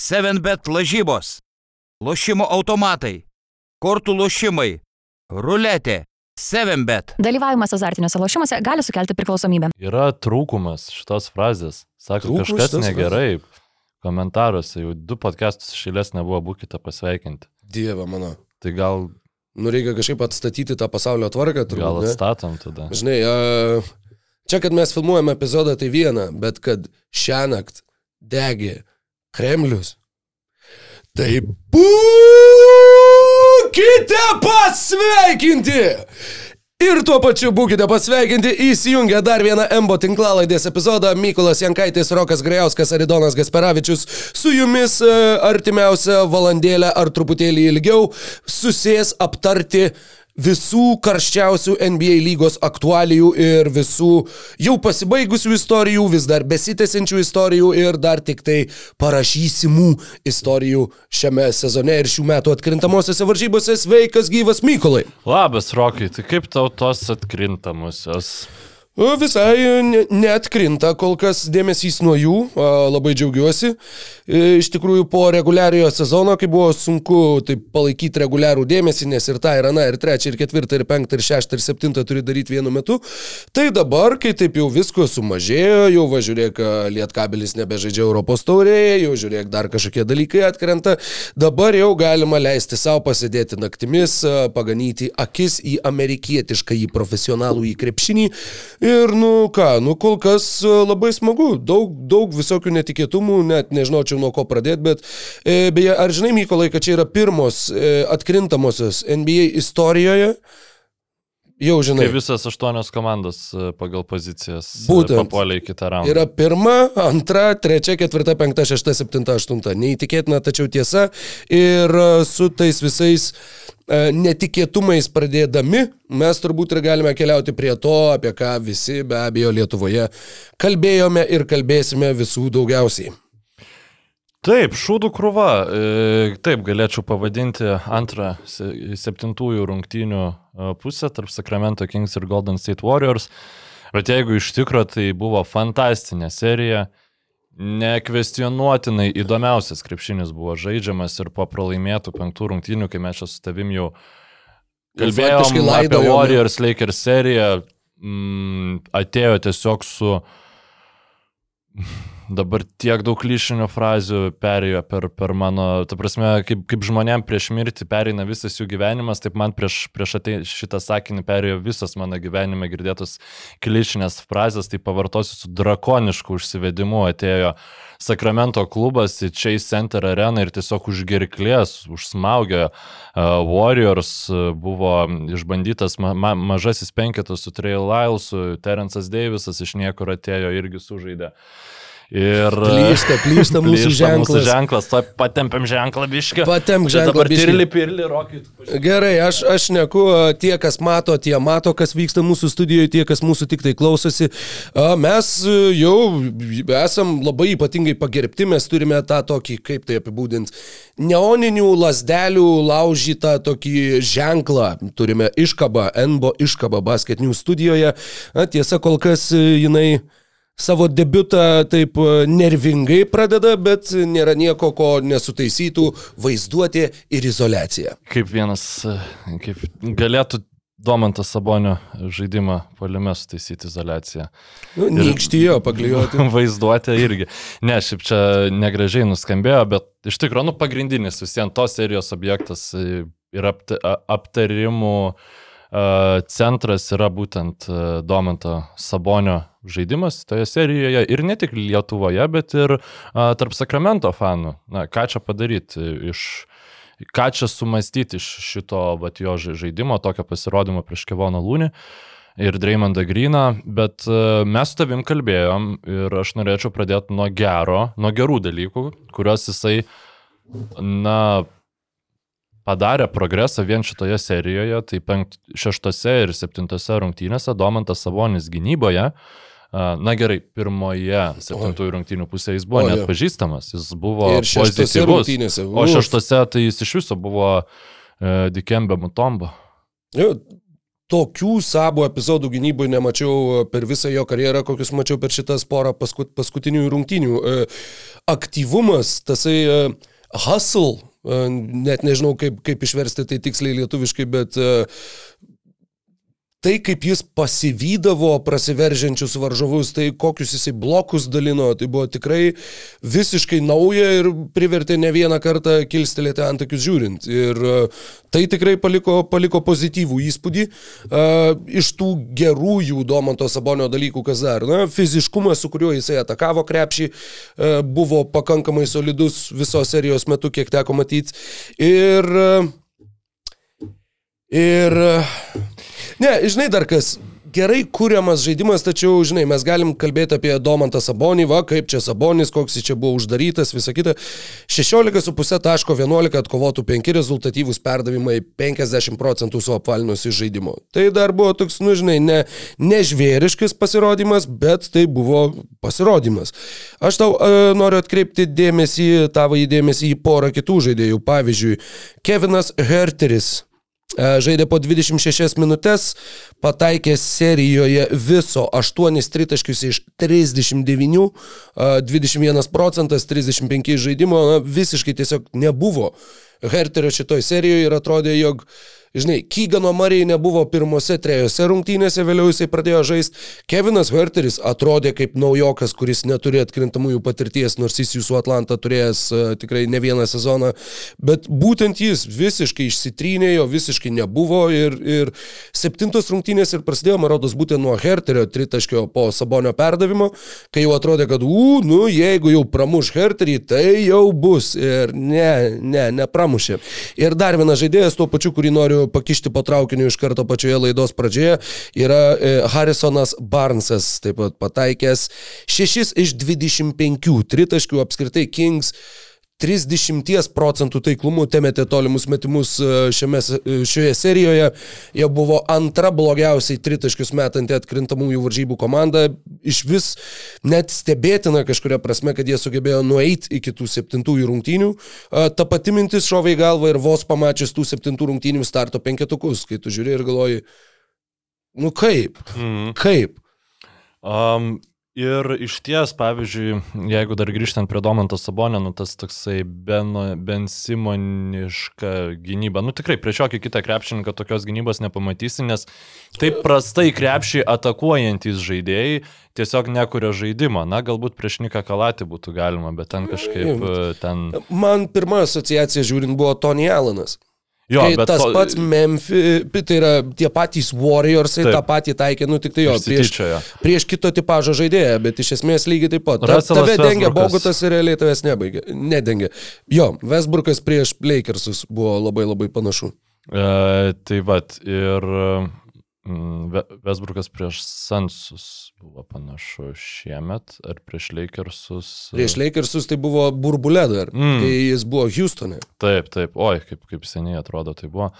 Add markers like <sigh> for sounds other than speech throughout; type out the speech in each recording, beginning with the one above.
7bet lažybos, lošimo automatai, kortų lošimai, ruletė, 7bet. Dalyvavimas azartiniuose lošimuose gali sukelti priklausomybę. Yra trūkumas šitos frazės. Sako, Trūkumas kažkas negerai. Komentaruose jau du podcastus išėlės nebuvo, būkite pasveikinti. Dieve mano. Tai gal, Nu reikia kažkaip atstatyti tą pasaulio tvarką, gal turbūt. ne? atstatom tada. Žinai, a, čia, kad mes filmuojame epizodą, tai viena, bet kad šią naktį degė Kremlius, tai būkite pasveikinti! Ir tuo pačiu būkite pasveikinti įsijungę dar vieną Embo tinklalaidės epizodą. Mykolas Jankaitis, Rokas Grejauskas, Aridonas Gasperavičius su jumis e, artimiausią valandėlę ar truputėlį ilgiau susės aptarti visų karščiausių NBA lygos aktualijų ir visų jau pasibaigusių istorijų, vis dar besitęsiančių istorijų ir dar tik tai parašysimų istorijų šiame sezone ir šių metų atkrintamosiose varžybose. Sveikas gyvas Mykolai. Labas, Rokai, tai kaip tau tos atkrintamusios? Visai ne- neatkrinta kol kas dėmesys nuo jų, labai džiaugiuosi. E, Iš tikrųjų, po reguliariojo sezono, kai buvo sunku taip palaikyti reguliarų dėmesį, nes ir tą, ir aną, ir trečią, ir ketvirtą, ir penktą, ir šeštą, ir septintą turi daryti vienu metu, tai dabar, kai taip jau visko sumažėjo, jau važiuok, lietkabelis nebežaidžia Europos taurėje, jau žiūrėk, dar kažkokie dalykai atkrenta, dabar jau galima leisti savo pasidėti naktimis, paganyti akis į amerikietišką, į profesionalų, į krepšinį. Ir, nu ką, nu kol kas e, labai smagu, daug, daug visokių netikėtumų, net nežinočiau nuo ko pradėti, bet e, beje, ar žinai, Mykolai, kad čia yra pirmos e, atkrintamosios NBA istorijoje? Jau žinai. Tai visas aštuonios komandos e, pagal pozicijas e, papuolė į kitą raundą. Yra pirma, antra, trečia, ketvirta, penkta, šešta, septinta, aštunta. Neįtikėtina, tačiau tiesa. Ir e, su tais visais netikėtumais pradėdami, mes turbūt ir galime keliauti prie to, apie ką visi be abejo Lietuvoje kalbėjome ir kalbėsime visų daugiausiai. Taip, šūdų krūva. E, Taip, galėčiau pavadinti antrą se- septintųjų rungtynių e, pusę tarp Sacramento Kings ir Golden State Warriors. Bet jeigu iš tikrųjų tai buvo fantastinė serija, nekvestionuotinai įdomiausias krepšinis buvo žaidžiamas ir po pralaimėtų penktų rungtynių, kai mes čia su tavim jau kalbėjome apie. Warriors Lakers seriją, mm, atėjo tiesiog su dabar tiek daug klišinių frazių perėjo per, per mano, ta prasme, kaip, kaip žmonėm prieš mirtį pereina visas jų gyvenimas, taip man prieš, prieš atei, šitą sakinį perėjo visas mano gyvenime girdėtos klišinės frazės, tai pavartosiu su drakonišku užsivedimu atėjo Sakramento klubas į Chase Center areną ir tiesiog už gerklės užsmaugė uh, Warriors, uh, buvo išbandytas ma ma mažasis penketas su Trey Lylesu, Terence'as Davisas iš niekur atėjo irgi sužaidė. Ir Plyšta, plyšta mūsų Plyšta ženklas. Mūsų ženklas, to patempiam ženklą biškį. Patemp ženklą Dabar pirli, pirli, rokyt. Gerai, aš, aš neku, tie, kas mato, tie mato, kas vyksta mūsų studijoje, tie, kas mūsų tik tai klausosi. Mes jau esam labai ypatingai pagerbti, mes turime tą tokį, kaip tai apibūdinti, neoninių lasdelių laužytą tokį ženklą. Turime iškabą, NBO iškabą basketinių studijoje. A, Tiesa, kol kas jinai savo debutą taip e, nervingai pradeda, bet nėra nieko, ko nesutaisytų vaizduotė ir izolacija. Kaip vienas, e, kaip galėtų Domantas Sabonio žaidimą poliame sutaisyti izolaciją. Nu, Nykštijo paklijuoti. <laughs> Vaizduotė irgi. Ne, šiaip čia negražiai nuskambėjo, bet iš tikrųjų, nu, pagrindinis visiems tos serijos objektas e, ir apta, a- aptarimų e, centras yra būtent e, Domanto Sabonio žaidimas toje serijoje ir ne tik Lietuvoje, bet ir a, tarp Sakramento fanų. Na, ką čia padaryti iš ką čia sumastyti iš šito vat, jo ža- žaidimo, tokio pasirodymo prieš Kevoną Lūnį ir Dreymondą Greeną, bet e, mes su tavim kalbėjom ir aš norėčiau pradėti nuo gero, nuo gerų dalykų, kuriuos jisai, na, padarė progresą vien šitoje serijoje, tai penkt, šeštose ir septintose rungtynėse Domantas Savonis gynyboje, na gerai, pirmoje septintųjų rungtynių pusėje jis buvo net pažįstamas, jis buvo Ir pozityvus. O šeštose tai jis iš viso buvo e, Dikembe Mutombo. Jo, tokių sabo epizodų gynyboje nemačiau per visą jo karjerą, kokius mačiau per šitas porą paskut, paskutinių rungtynių. E, aktyvumas, tasai e, hustle, e, net nežinau kaip, kaip išversti tai tiksliai lietuviškai, bet e, tai, kaip jis pasivydavo prasiveržiančius varžovus, tai kokius jisai blokus dalino, tai buvo tikrai visiškai nauja ir privertė ne vieną kartą kilstelėti antakius žiūrint. Ir e, tai tikrai paliko, paliko pozityvų įspūdį. Uh, iš tų gerųjų Domanto Sabonio dalykų, kas dar, na, fiziškumas, su kuriuo jisai atakavo krepšį, uh, buvo pakankamai solidus visos serijos metu, kiek teko matyti. Ir uh, Ir Ne, žinai dar kas. Gerai kūriamas žaidimas, tačiau, žinai, mes galim kalbėti apie Domantą Sabonį, va, kaip čia Sabonis, koks jis čia buvo uždarytas, visa kita. 16,5 taško 11 atkovotų 5 rezultatyvūs perdavimai, 50 procentų su apvalinusi žaidimu. Tai dar buvo toks, nu, žinai, ne, nežvėriškas pasirodymas, bet tai buvo pasirodymas. Aš tau uh, noriu atkreipti dėmesį, tavo įdėmesį į porą kitų žaidėjų. Pavyzdžiui, Kevinas Herteris E, žaidė po 26 minutės, pataikė serijoje viso 8 tritaškius iš 39, 21 e, procentas, 35 žaidimo, na, visiškai tiesiog nebuvo Herterio šitoj serijoje ir atrodė, jog uh, Žinai, Kygano Marijai nebuvo pirmose trejose rungtynėse, vėliau jisai pradėjo žaisti. Kevinas Herteris atrodė kaip naujokas, kuris neturi atkrintamųjų patirties, nors jis jūsų Atlantą turėjęs uh, tikrai ne vieną sezoną. Bet būtent jis visiškai išsitrynė, jo visiškai nebuvo. Ir, ir septintos rungtynės ir prasidėjo, man rodos, būtent nuo Herterio tritaškio po Sabonio perdavimo, kai jau atrodė, kad, u, nu, jeigu jau pramuš Herterį, tai jau bus. Ir ne, ne, nepramušė. Ir dar vienas žaidėjas, tuo pačiu, kurį noriu pakišti po traukiniu iš karto pačioje laidos pradžioje, yra e, Harrisonas Barnesas, taip pat pataikęs 6 iš 25 tritaškių apskritai Kings. 30 procentų taiklumu temetė tolimus metimus e, šiame, e, šioje serijoje. Jie buvo antra blogiausiai tritaškius metanti atkrintamųjų varžybų komanda. Iš vis net stebėtina kažkuria prasme, kad jie sugebėjo nueiti iki tų septintųjų rungtynių. E, ta pati mintis šovė į galvą ir vos pamačius tų septintų rungtynių starto penketukus, kai tu žiūri ir galvoji, nu kaip? Mm. Kaip? Um, Ir iš ties, pavyzdžiui, jeigu dar grįžtant prie Domanto Sabonio, nu tas toksai ben, bensimoniška gynyba, nu tikrai prieš jokį kitą krepšininką tokios gynybos nepamatysi, nes taip prastai krepšį atakuojantis žaidėjai tiesiog nekuria žaidimą. Na, galbūt prieš Niką Kalatį būtų galima, bet ten kažkaip ten... Man pirma asociacija žiūrint buvo Tony Allanas. Jo, bet tas to... pats Memphis, tai yra tie patys Warriorsai tą patį taikė, nu tik tai jo, prieš, prieš kito tipožo žaidėją, bet iš esmės lygiai taip pat. Ta, tave dengia Bogutas ir realiai tavęs nebaigia, nedengia. Jo, Westbrook'as prieš Lakersus buvo labai labai panašu. E, tai vad, ir Vesbrukas mm, prieš Sansus buvo panašu šiemet, ar prieš Lakersus? Prieš Lakersus tai buvo burbulė dar, mm. kai jis buvo Houstone. Taip, taip, oi, kaip, kaip seniai atrodo tai buvo.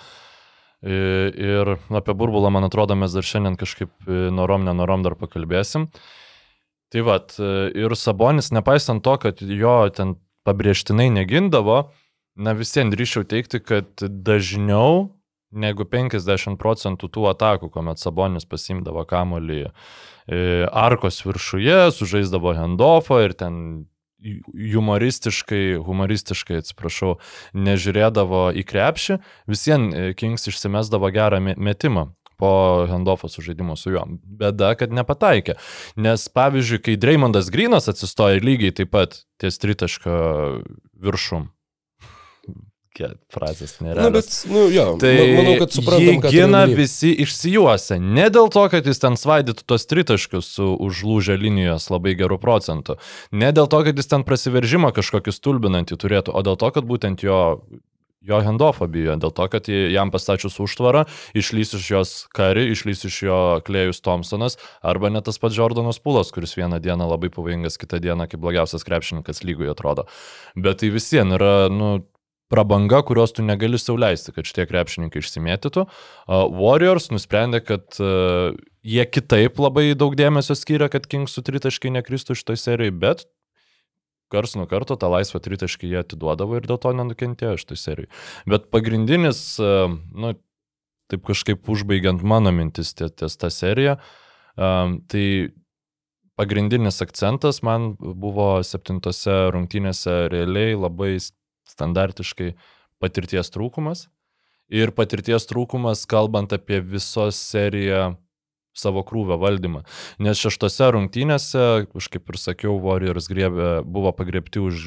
Ir apie burbulą, man atrodo, mes dar šiandien kažkaip norom, nenorom dar pakalbėsim. Tai vad, ir Sabonis, nepaisant to, kad jo ten pabrėžtinai negindavo, na vis vien drįšiau teikti, kad dažniau negu 50 procentų tų atakų, kuomet Sabonis pasimdavo kamolį e, arkos viršuje, sužaisdavo handoffą ir ten humoristiškai, humoristiškai, atsiprašau, nežiūrėdavo į krepšį, visien e, Kings išsimesdavo gerą metimą po handoffo sužaidimo su juo. Bėda, kad nepataikė. Nes pavyzdžiui, kai Dreymondas Grinas atsistoja lygiai taip pat ties tritaško viršum, frazės nėra. Na, bet, nu, jo, tai manau, kad suprantam, kad... Gina visi išsijuose. Ne dėl to, kad jis ten svaidytų tos tritaškius su užlūžę linijos labai gerų procentų. Ne dėl to, kad jis ten prasiveržimą kažkokį stulbinantį turėtų, o dėl to, kad būtent jo jo handoffą bijo, dėl to, kad jam pastačius užtvarą, išlys iš jos kari, išlys iš jo Klėjus Thompsonas, arba net tas pats Jordanas Pulas, kuris vieną dieną labai pavojingas, kitą dieną kaip blogiausias krepšininkas lygui atrodo. Bet tai vis vien yra, nu, prabanga, kurios tu negali sauliaisti, kad šitie krepšininkai išsimėtytų. Warriors nusprendė, kad jie kitaip labai daug dėmesio skiria, kad Kingsų tritaškai nekristų šitoj serijai, bet kars nuo karto tą laisvą tritaškį jie atiduodavo ir dėl to nenukentėjo šitoj serijai. Bet pagrindinis, nu, taip kažkaip užbaigiant mano mintis ties, tą seriją, tai pagrindinis akcentas man buvo septintose rungtynėse realiai labai standartiškai patirties trūkumas. Ir patirties trūkumas, kalbant apie visos seriją savo krūvio valdymą. Nes šeštose rungtynėse, aš kaip ir sakiau, Warriors griebė, buvo pagriebti už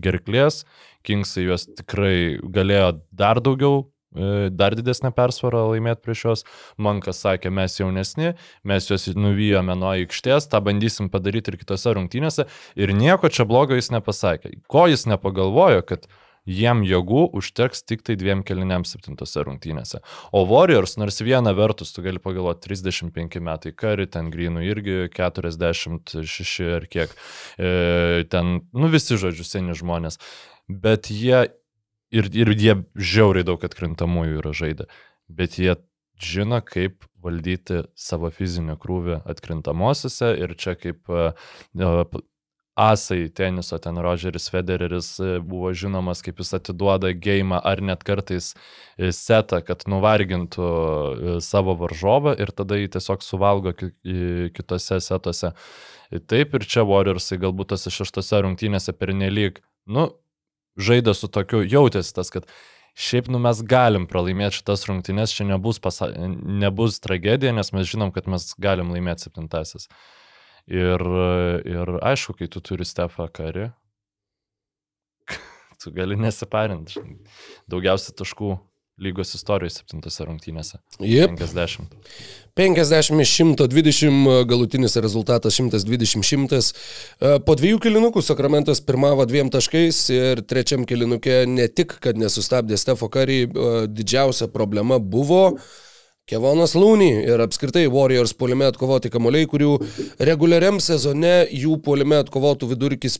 gerklės, Kingsai juos tikrai galėjo dar daugiau dar didesnę persvarą laimėti prieš juos. Mankas sakė, mes jaunesni, mes juos nuvyjome nuo aikštės, tą bandysim padaryti ir kitose rungtynėse. Ir nieko čia blogo jis nepasakė. Ko jis nepagalvojo, kad jiem jėgų užteks tik tai dviem keliniams septintose rungtynėse. O Warriors, nors viena vertus, tu gali pagalvoti, 35 metai kari, ten Grynų irgi 46 ar kiek, e, ten, nu visi žodžiu, seni žmonės, bet jie ir, ir jie žiauriai daug atkrintamųjų yra žaidę, bet jie žino, kaip valdyti savo fizinį krūvį atkrintamosiose ir čia kaip uh, asai teniso, ten Rogeris Federeris e, buvo žinomas, kaip jis atiduoda gėjimą ar net kartais setą, kad nuvargintų savo varžovą ir tada jį tiesiog suvalgo kitose setuose. Taip ir čia Warriorsai galbūt tose šeštose rungtynėse pernelyg, nu, žaidė su tokiu, jautėsi tas, kad šiaip, nu, mes galim pralaimėti šitas rungtynės, čia nebus, pasa... nebus tragedija, nes mes žinom, kad mes galim laimėti septintasis. Ir, ir aišku, kai tu turi Stefą Karį, <laughs> tu gali nesiparinti. Daugiausia taškų lygos istorijos septintose rungtynėse. Yep. 50. 50 iš 120, galutinis rezultatas 120-100. Po dviejų kilinukų Sakramentas pirmavo dviem taškais ir trečiam kilinukė ne tik, kad nesustabdė Stefo Karį, didžiausia problema buvo Kevonas Lūny ir apskritai Warriors puolime atkovoti kamuoliai, kurių reguliariam sezone jų puolime atkovotų vidurkis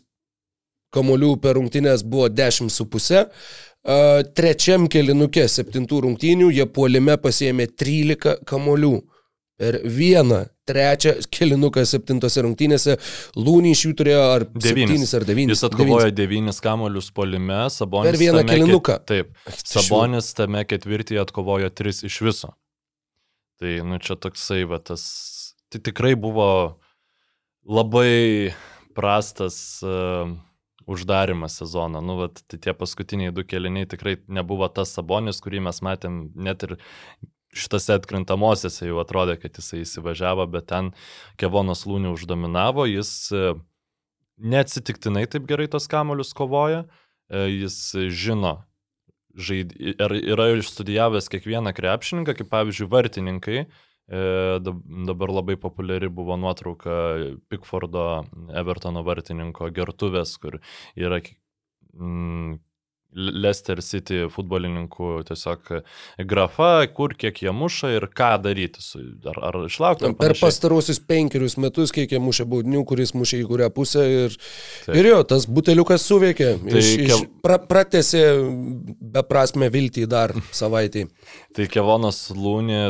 kamuolių per rungtynės buvo 10,5. Trečiam kelinukė septintų rungtynių jie puolime pasėmė 13 kamuolių. Per vieną trečią kilinuką septintose rungtynėse Lūny iš jų turėjo ar devynis ar devynis. Jis atkovojo devynis kamolius polime, Sabonis. Per vieną kilinuką. Ket... Taip. Sabonis tame ketvirtyje atkovojo tris iš viso. Tai, nu, čia toksai, va, tas, tai tikrai buvo labai prastas uh, uždarimas sezono. Nu, va, tai tie paskutiniai du keliniai tikrai nebuvo tas sabonis, kurį mes matėm net ir šitose atkrintamosiose jau atrodė, kad jisai įsivažiavo, bet ten Kevonas Lūnį uždominavo, jis uh, neatsitiktinai taip gerai tos kamolius kovoja, uh, jis žino, žaid... yra išstudijavęs kiekvieną krepšininką, kaip pavyzdžiui, vartininkai. E, dabar labai populiari buvo nuotrauka Pickfordo Evertono vartininko gertuvės, kur yra mm, Leicester City futbolininkų tiesiog grafa, kur kiek jie muša ir ką daryti su, ar, ar išlaukti. Per pastarosius penkerius metus, kiek jie mušė baudinių, kuris mušė į kurią pusę ir, Taip. ir jo, tas buteliukas suveikė, tai iš, ke... iš, pra, pratėsi beprasme viltį dar savaitį. <laughs> tai Kevonas Lūnė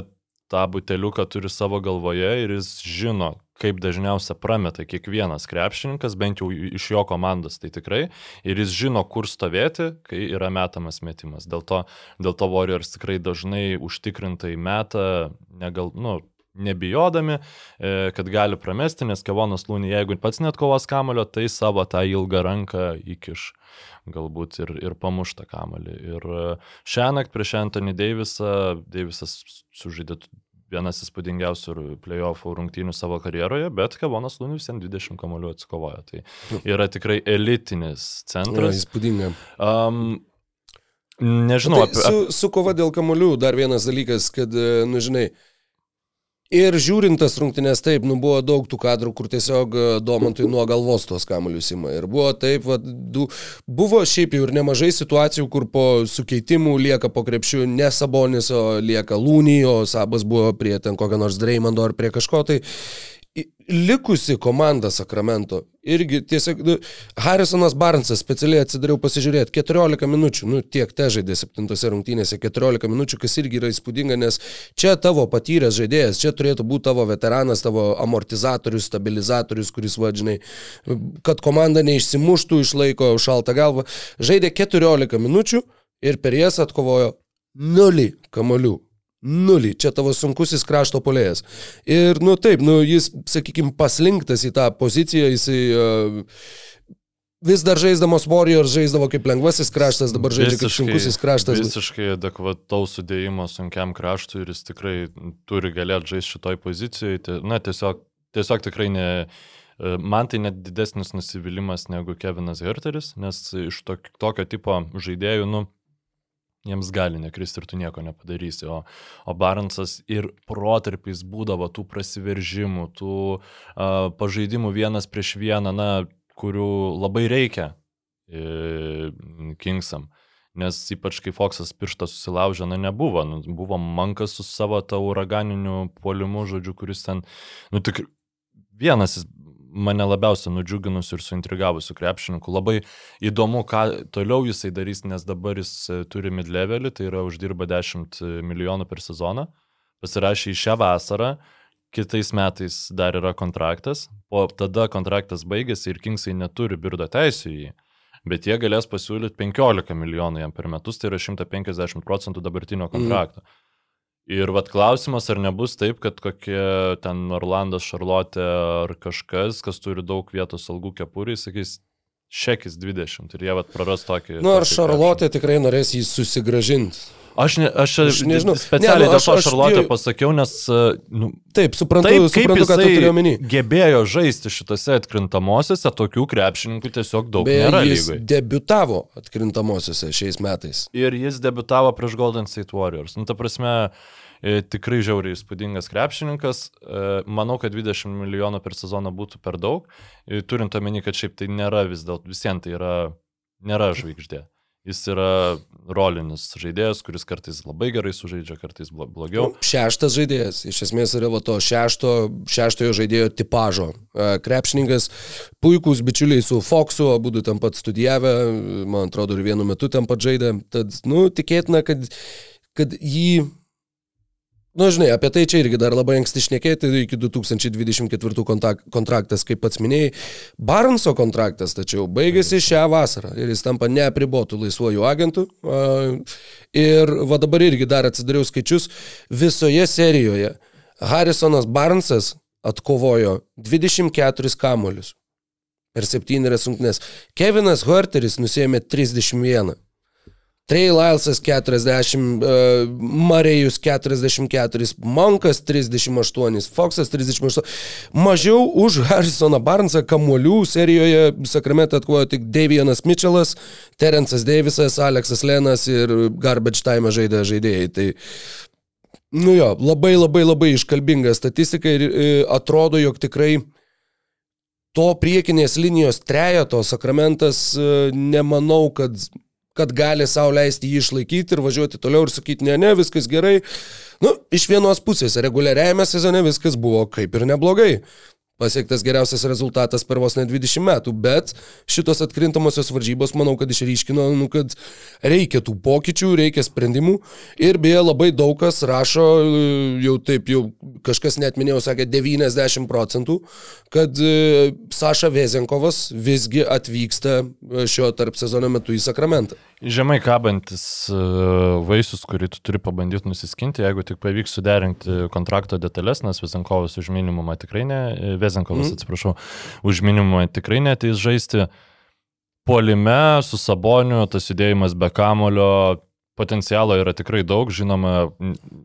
tą buteliuką turi savo galvoje ir jis žino, kaip dažniausia prameta kiekvienas krepšininkas, bent jau iš jo komandos, tai tikrai. Ir jis žino, kur stovėti, kai yra metamas metimas. Dėl to, dėl to Warriors tikrai dažnai užtikrintai meta, negal, nu, nebijodami, e, kad gali pramesti, nes Kevonas Lūnį, jeigu pats net kovos kamulio, tai savo tą ilgą ranką įkiš galbūt ir, ir pamuštą kamulį. Ir e, šią naktį prieš Anthony Davisą, Davisas sužaidė vienas įspūdingiausių playoffų rungtynių savo karjeroje, bet Kevonas Lūnis ten 20 kamolių atsikovojo. Tai yra tikrai elitinis centras. Ja, įspūdinga. Um, Nežinau. Tai apie, apie... Su, su kova dėl kamolių dar vienas dalykas, kad, e, nu žinai, uh, Ir žiūrintas rungtynės taip, nu buvo daug tų kadrų, kur tiesiog e, Domantui nuo galvos tuos kamuolius ima. Ir buvo taip, va, du, buvo šiaip jau ir nemažai situacijų, kur po sukeitimų lieka po krepšių ne Sabonis, o lieka Lūny, o Sabas buvo prie ten kokio nors Dreimando ar prie kažko. Tai likusi komanda Sakramento. Irgi tiesiog, nu, Harrisonas Barnsas specialiai atsidariau pasižiūrėti, 14 minučių, nu tiek te žaidė 7 rungtynėse, 14 minučių, kas irgi yra įspūdinga, nes čia tavo patyręs žaidėjas, čia turėtų būti tavo veteranas, tavo amortizatorius, stabilizatorius, kuris vadžinai, kad komanda neišsimuštų iš laiko šaltą galvą. Žaidė 14 minučių ir per jas atkovojo 0 kamolių. Nulį. Čia tavo sunkusis krašto polėjas. Ir, nu taip, nu jis, sakykime, paslinktas į tą poziciją, jisai uh, vis dar žaisdamas Warriors žaisdavo kaip lengvasis kraštas, dabar žaidžia kaip sunkusis kraštas. Visiškai adekvataus sudėjimo sunkiam kraštui ir jis tikrai turi galėti žaisti šitoj pozicijoje. Na, tiesiog, tiesiog tikrai ne... e, Man tai net didesnis nusivylimas negu Kevinas Herteris, nes iš to, tokio tipo žaidėjų, nu, jiems gali nekristi ir tu nieko nepadarysi. O, o Barnsas ir protarpiais būdavo tų prasiveržimų, tų uh, pažaidimų vienas prieš vieną, na, kurių labai reikia e, Kingsam. Nes ypač kai Foxas pirštą susilaužė, na nebuvo, nu, buvo mankas su savo tą uraganiniu puolimu, žodžiu, kuris ten, nu tik vienas jis mane labiausiai nudžiuginusių ir suintrigavusių krepšininkų. Labai įdomu, ką toliau jisai darys, nes dabar jis e, turi mid-levelį, tai yra uždirba 10 milijonų per sezoną. Pasirašė į šią vasarą, kitais metais dar yra kontraktas, o tada kontraktas baigėsi ir Kingsai neturi birdo teisų į jį. Bet jie galės pasiūlyti 15 milijonų jam per metus, tai yra 150 procentų dabartinio kontrakto. Mm. Ir vad klausimas, ar nebus taip, kad kokie ten Orlandas, Šarlotė ar kažkas, kas turi daug vietos algų kepuriai, sakys, šekis 20 ir jie vad praras tokį. Nu, ar Šarlotė tikrai norės jį susigražinti? Aš, ne, aš, Aš nežinau. specialiai Ne, nu, dėl aš- to aš- Šarlotę jo- pasakiau, nes nu, Taip, suprantu, taip, suprantu ką tu turi jisai omeny. gebėjo žaisti šitose atkrintamosiose, tokių krepšininkų tiesiog daug Beje, nėra jis lygoje. debutavo atkrintamosiose šiais metais. Ir jis debitavo prieš Golden State Warriors. Nu, ta prasme, e, tikrai žiauriai įspūdingas krepšininkas. E, Manau, kad 20 milijonų per sezoną būtų per daug. E, Turint omeny, kad šiaip tai nėra vis dėlto, visiems tai yra, nėra žvaigždė. Jis yra rolinis žaidėjas, kuris kartais labai gerai sužaidžia, kartais blo- blogiau. Nu, Šeštas žaidėjas, iš esmės yra va to šešto, šeštojo žaidėjo tipažo. E, Krepšininkas, puikūs bičiuliai su Foxu, abu ten pat studijavę, man atrodo, ir vienu metu ten pat žaidė. Tad, nu, tikėtina, kad, kad jį Na, nu, žinai, apie tai čia irgi dar labai anksti šnekėti, iki 2024 kontak- kontraktas, kaip pats minėjai. Barnso kontraktas, tačiau baigėsi šią vasarą ir jis tampa neapribotų laisvojų agentų. Ir va dabar irgi dar atsidariau skaičius, visoje serijoje Harrisonas Barnsas atkovojo 24 kamolius per 7 rungtynes. Kevinas Horteris nusėmė 31. Trey Lylesas 40, uh, Marėjus 44, Monkas 38, Foxas 38. Mažiau už Harrisoną Barnesą kamuolių serijoje Sakramente atkovojo tik Davianas Mitchellas, Terence'as Davisas, Aleksas Lenas ir Garbage Time žaidė žaidėjai. Tai Nu jo, labai labai labai iškalbinga statistika ir e, atrodo, jog tikrai to priekinės linijos trejato Sakramentas e, nemanau, kad kad gali savo leisti jį išlaikyti ir važiuoti toliau ir sakyti, ne, ne, viskas gerai. Nu, iš vienos pusės, reguliariajame sezone viskas buvo kaip ir neblogai. Pasiektas geriausias rezultatas per vos ne 20 metų, bet šitos atkrintamosios varžybos, manau, kad išryškino, nu, kad reikia tų pokyčių, reikia sprendimų. Ir beje, labai daug kas rašo, jau taip, jau kažkas net minėjau, sakė 90 procentų, kad e, Saša Vezenkovas visgi atvyksta e, šio tarp sezono metu į Sakramentą. Žemai kabantis e, vaisius, kurį tu turi pabandyti nusiskinti, jeigu tik pavyks suderinti kontrakto detalės, nes Vezenkovas už minimumą tikrai ne, Vezenkovas, mm. atsiprašau, už minimumą tikrai neteis žaisti. Polime su Saboniu, tas judėjimas be kamulio, potencialo yra tikrai daug, žinoma,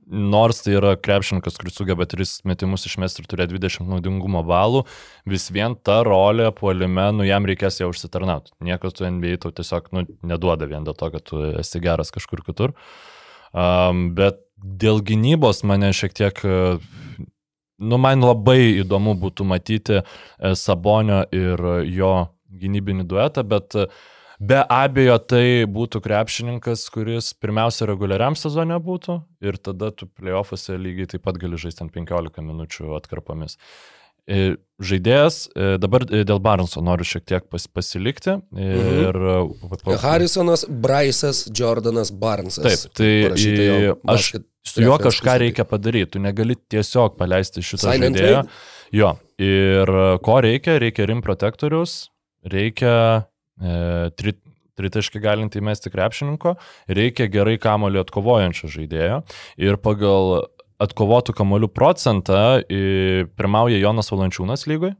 nors tai yra krepšininkas, kuris sugeba 3 metimus išmesti ir turėti 20 naudingumo balų, vis vien ta rolė puolime, nu jam reikės ją užsitarnauti. Niekas tu NBA tau tiesiog nu, neduoda vien dėl to, kad tu esi geras kažkur kitur. Um, bet dėl gynybos mane šiek tiek, nu man labai įdomu būtų matyti e, Sabonio ir jo gynybinį duetą, bet e, Be abejo, tai būtų krepšininkas, kuris pirmiausia reguliariam sezone būtų ir tada tu playoffuose lygiai taip pat gali žaisti ant 15 minučių atkarpomis. E, Žaidėjas, e, dabar e, dėl Barnso noriu šiek tiek pas, pasilikti. Ir, mhm. Harrisonas, Bryce'as, Jordanas, Barnesas. Taip, tai aš su juo kažką reikia padaryti, tu negali tiesiog paleisti šitą and žaidėją. trade? Jo, ir ko reikia? Reikia rim protektorius, reikia e, tri, tritaškį galinti įmesti krepšininko, reikia gerai kamoliu atkovojančio žaidėjo. Ir pagal atkovotų kamolių procentą pirmauja Jonas Valančiūnas lygoj.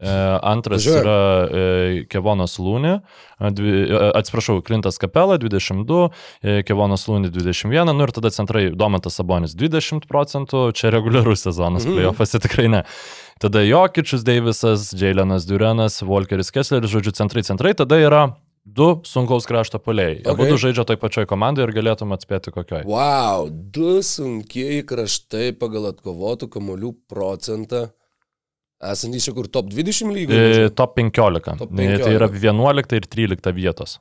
E, Antras Važiuojam. yra e, Kevonas Lūnė, e, atsiprašau, Klintas Kapela 22, e, Kevonas Lūnė 21, nu ir tada centrai Domantas Sabonis 20 procentų, čia reguliarus sezonas, Mhm. playoffas tikrai ne. Tada Jokičius Deivisas, Džiailenas Durenas, Volkeris Kessleris, žodžiu, centrai centrai, tada yra du sunkaus krašto poliai. Okay. Abu du žaidžia toj pačioj komandai ir galėtum atspėti kokioj. Wow, du sunkieji kraštai pagal atkovotų kamolių procentą. Esantys čia kur top 20 lygų. E, top 15. Top E, Tai yra 15. 11 ir 13 vietos.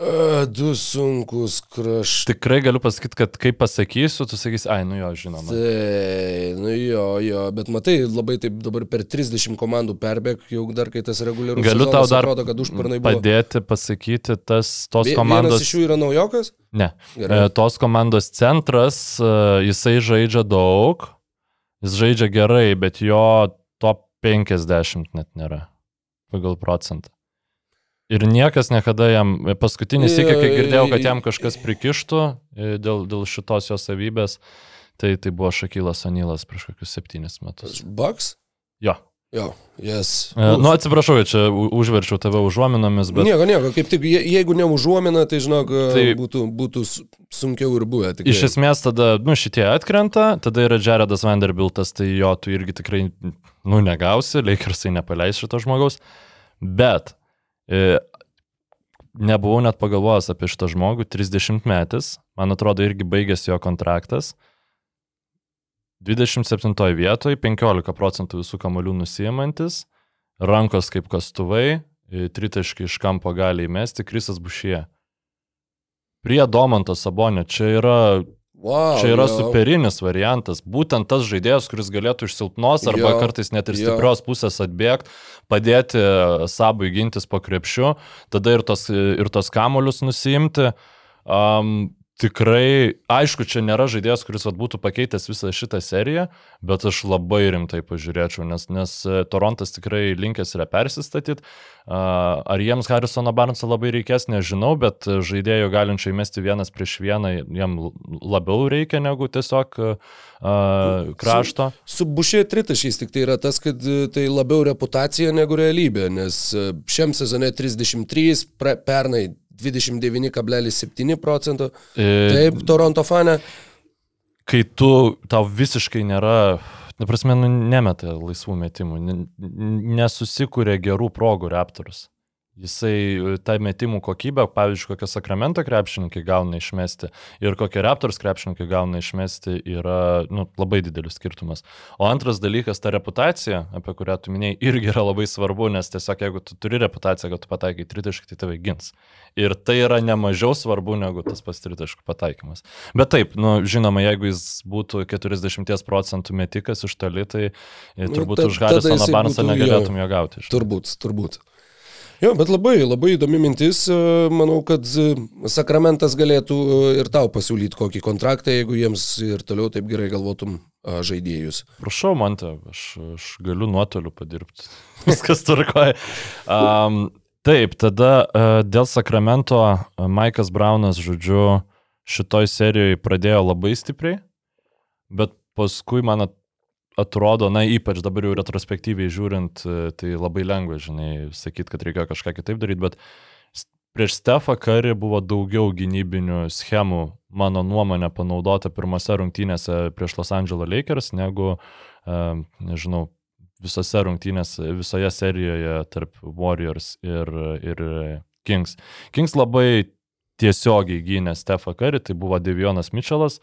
A, du sunkus kraštai. Tikrai galiu pasakyti, kad kai pasakysiu, tu sakysi, ai, nu jo, žinoma. Tai, nu jo, jo, bet matai, labai taip dabar per 30 komandų perbėg, jau dar kai tas reguliarus. Galiu tau dar Atrodo, padėti pasakyti tas, tos Vie- komandos. Vienas iš jų yra naujokas? Ne. Gerai. E, Tos komandos centras, e, jisai žaidžia daug, jis žaidžia gerai, bet jo top 50 net nėra pagal procentą. Ir niekas niekada jam, paskutinį sėkį, kai girdėjau, kad jam kažkas prikištų e, dėl, dėl šitos jo savybės, tai tai buvo Šakylas Onylas prieš kokius septynis metus. Bucks? Jo. Jo, yes. E, Nu, atsiprašau, čia užverčiau tave užuominomis, bet... Nieko, nieko, kaip tik, je- jeigu ne užuomina, tai žinok, Tai- tai būtų, būtų su- sunkiau ir buvę. tikrai. Iš esmės tada, nu, šitie atkrenta, tada yra Jaredas Vanderbiltas, tai jo tu irgi tikrai, nu, negausi, Lakersai nepaleis šito žmogaus. Bet e, nebuvau net pagalvojęs apie šitą žmogų, 30 metais, man atrodo, irgi baigėsi jo kontraktas. 27 vietoje, 15 procentų visų kamolių nusijimantis, rankos kaip kastuvai, e, tritaškai iš kampo gali įmesti, Krisas Bušie. Prie Domanto Sabonio čia yra wow, Čia yra jo. superinis variantas. Būtent tas žaidėjas, kuris galėtų iš silpnos arba Jo, kartais net ir jo. stiprios pusės atbėgti, padėti sabui gintis po krepšiu, tada ir tos, ir tos kamolius nusimti. Um, tikrai, aišku, čia nėra žaidėjas, kuris vat, būtų pakeitęs visą šitą seriją, bet aš labai rimtai pažiūrėčiau, nes, nes e, Torontas tikrai linkęs yra persistatyti. Ar jiems Harrisono Barnesą labai reikės, nežinau, bet žaidėjų galinčiai mesti vienas prieš vieną jam labiau reikia negu tiesiog uh, krašto. Su bušė tritašiais tik tai yra tas, kad e, tai labiau reputacija negu realybė, nes šiam sezone 33, pra, pernai 29,7 procento. E, Taip, Toronto fane. kai tu, tau visiškai nėra, na prasme, nu, nemeta laisvų metimų, ne- nesusikūrė gerų progų Raptors. Jisai tą metimų kokybę, pavyzdžiui, kokią Sakramento krepšininkai gauna išmesti ir kokią Raptors krepšininkai gauna išmesti, yra nu, labai didelis skirtumas. O antras dalykas, ta reputacija, apie kurią tu minėjai, irgi yra labai svarbu, nes tiesiog jeigu tu turi reputaciją, kad tu pataikai tritaškį, tai tave gins. Ir tai yra nemažiau svarbu negu tas pats tritaškų pataikymas. Bet taip, nu, žinoma, jeigu jis būtų 40 procentų metikas iš toli, tai nu, turbūt ta- už jisai Barnesą būtų, jo. negalėtum jo gauti. Turbūt, turbūt. Jo, bet labai, labai įdomi mintis. e, Manau, kad e, Sakramentas galėtų e, ir tau pasiūlyti kokį kontraktą, jeigu jiems ir toliau taip gerai galvotum žaidėjus. Prašau, man te, aš, aš galiu nuotoliu padirbti. <laughs> Viskas turkoja. Um, taip, tada dėl Sakramento Maikas Braunas, žodžiu, šitoj serijoje pradėjo labai stipriai, bet paskui man at- atrodo, na ypač dabar jau retrospektyviai žiūrint, e, tai labai lengva, žinai, sakyti, kad reikėjo kažką kitaip daryti, bet prieš Stefą Karį buvo daugiau gynybinių schemų, mano nuomonė, panaudota pirmose rungtynėse prieš Los Angeles Lakers, negu, um, nežinau, visose rungtynėse, visoje serijoje tarp Warriors ir, ir Kings. Kings labai tiesiogiai gynė Stefą Karį, tai buvo Devionas Mitchellas.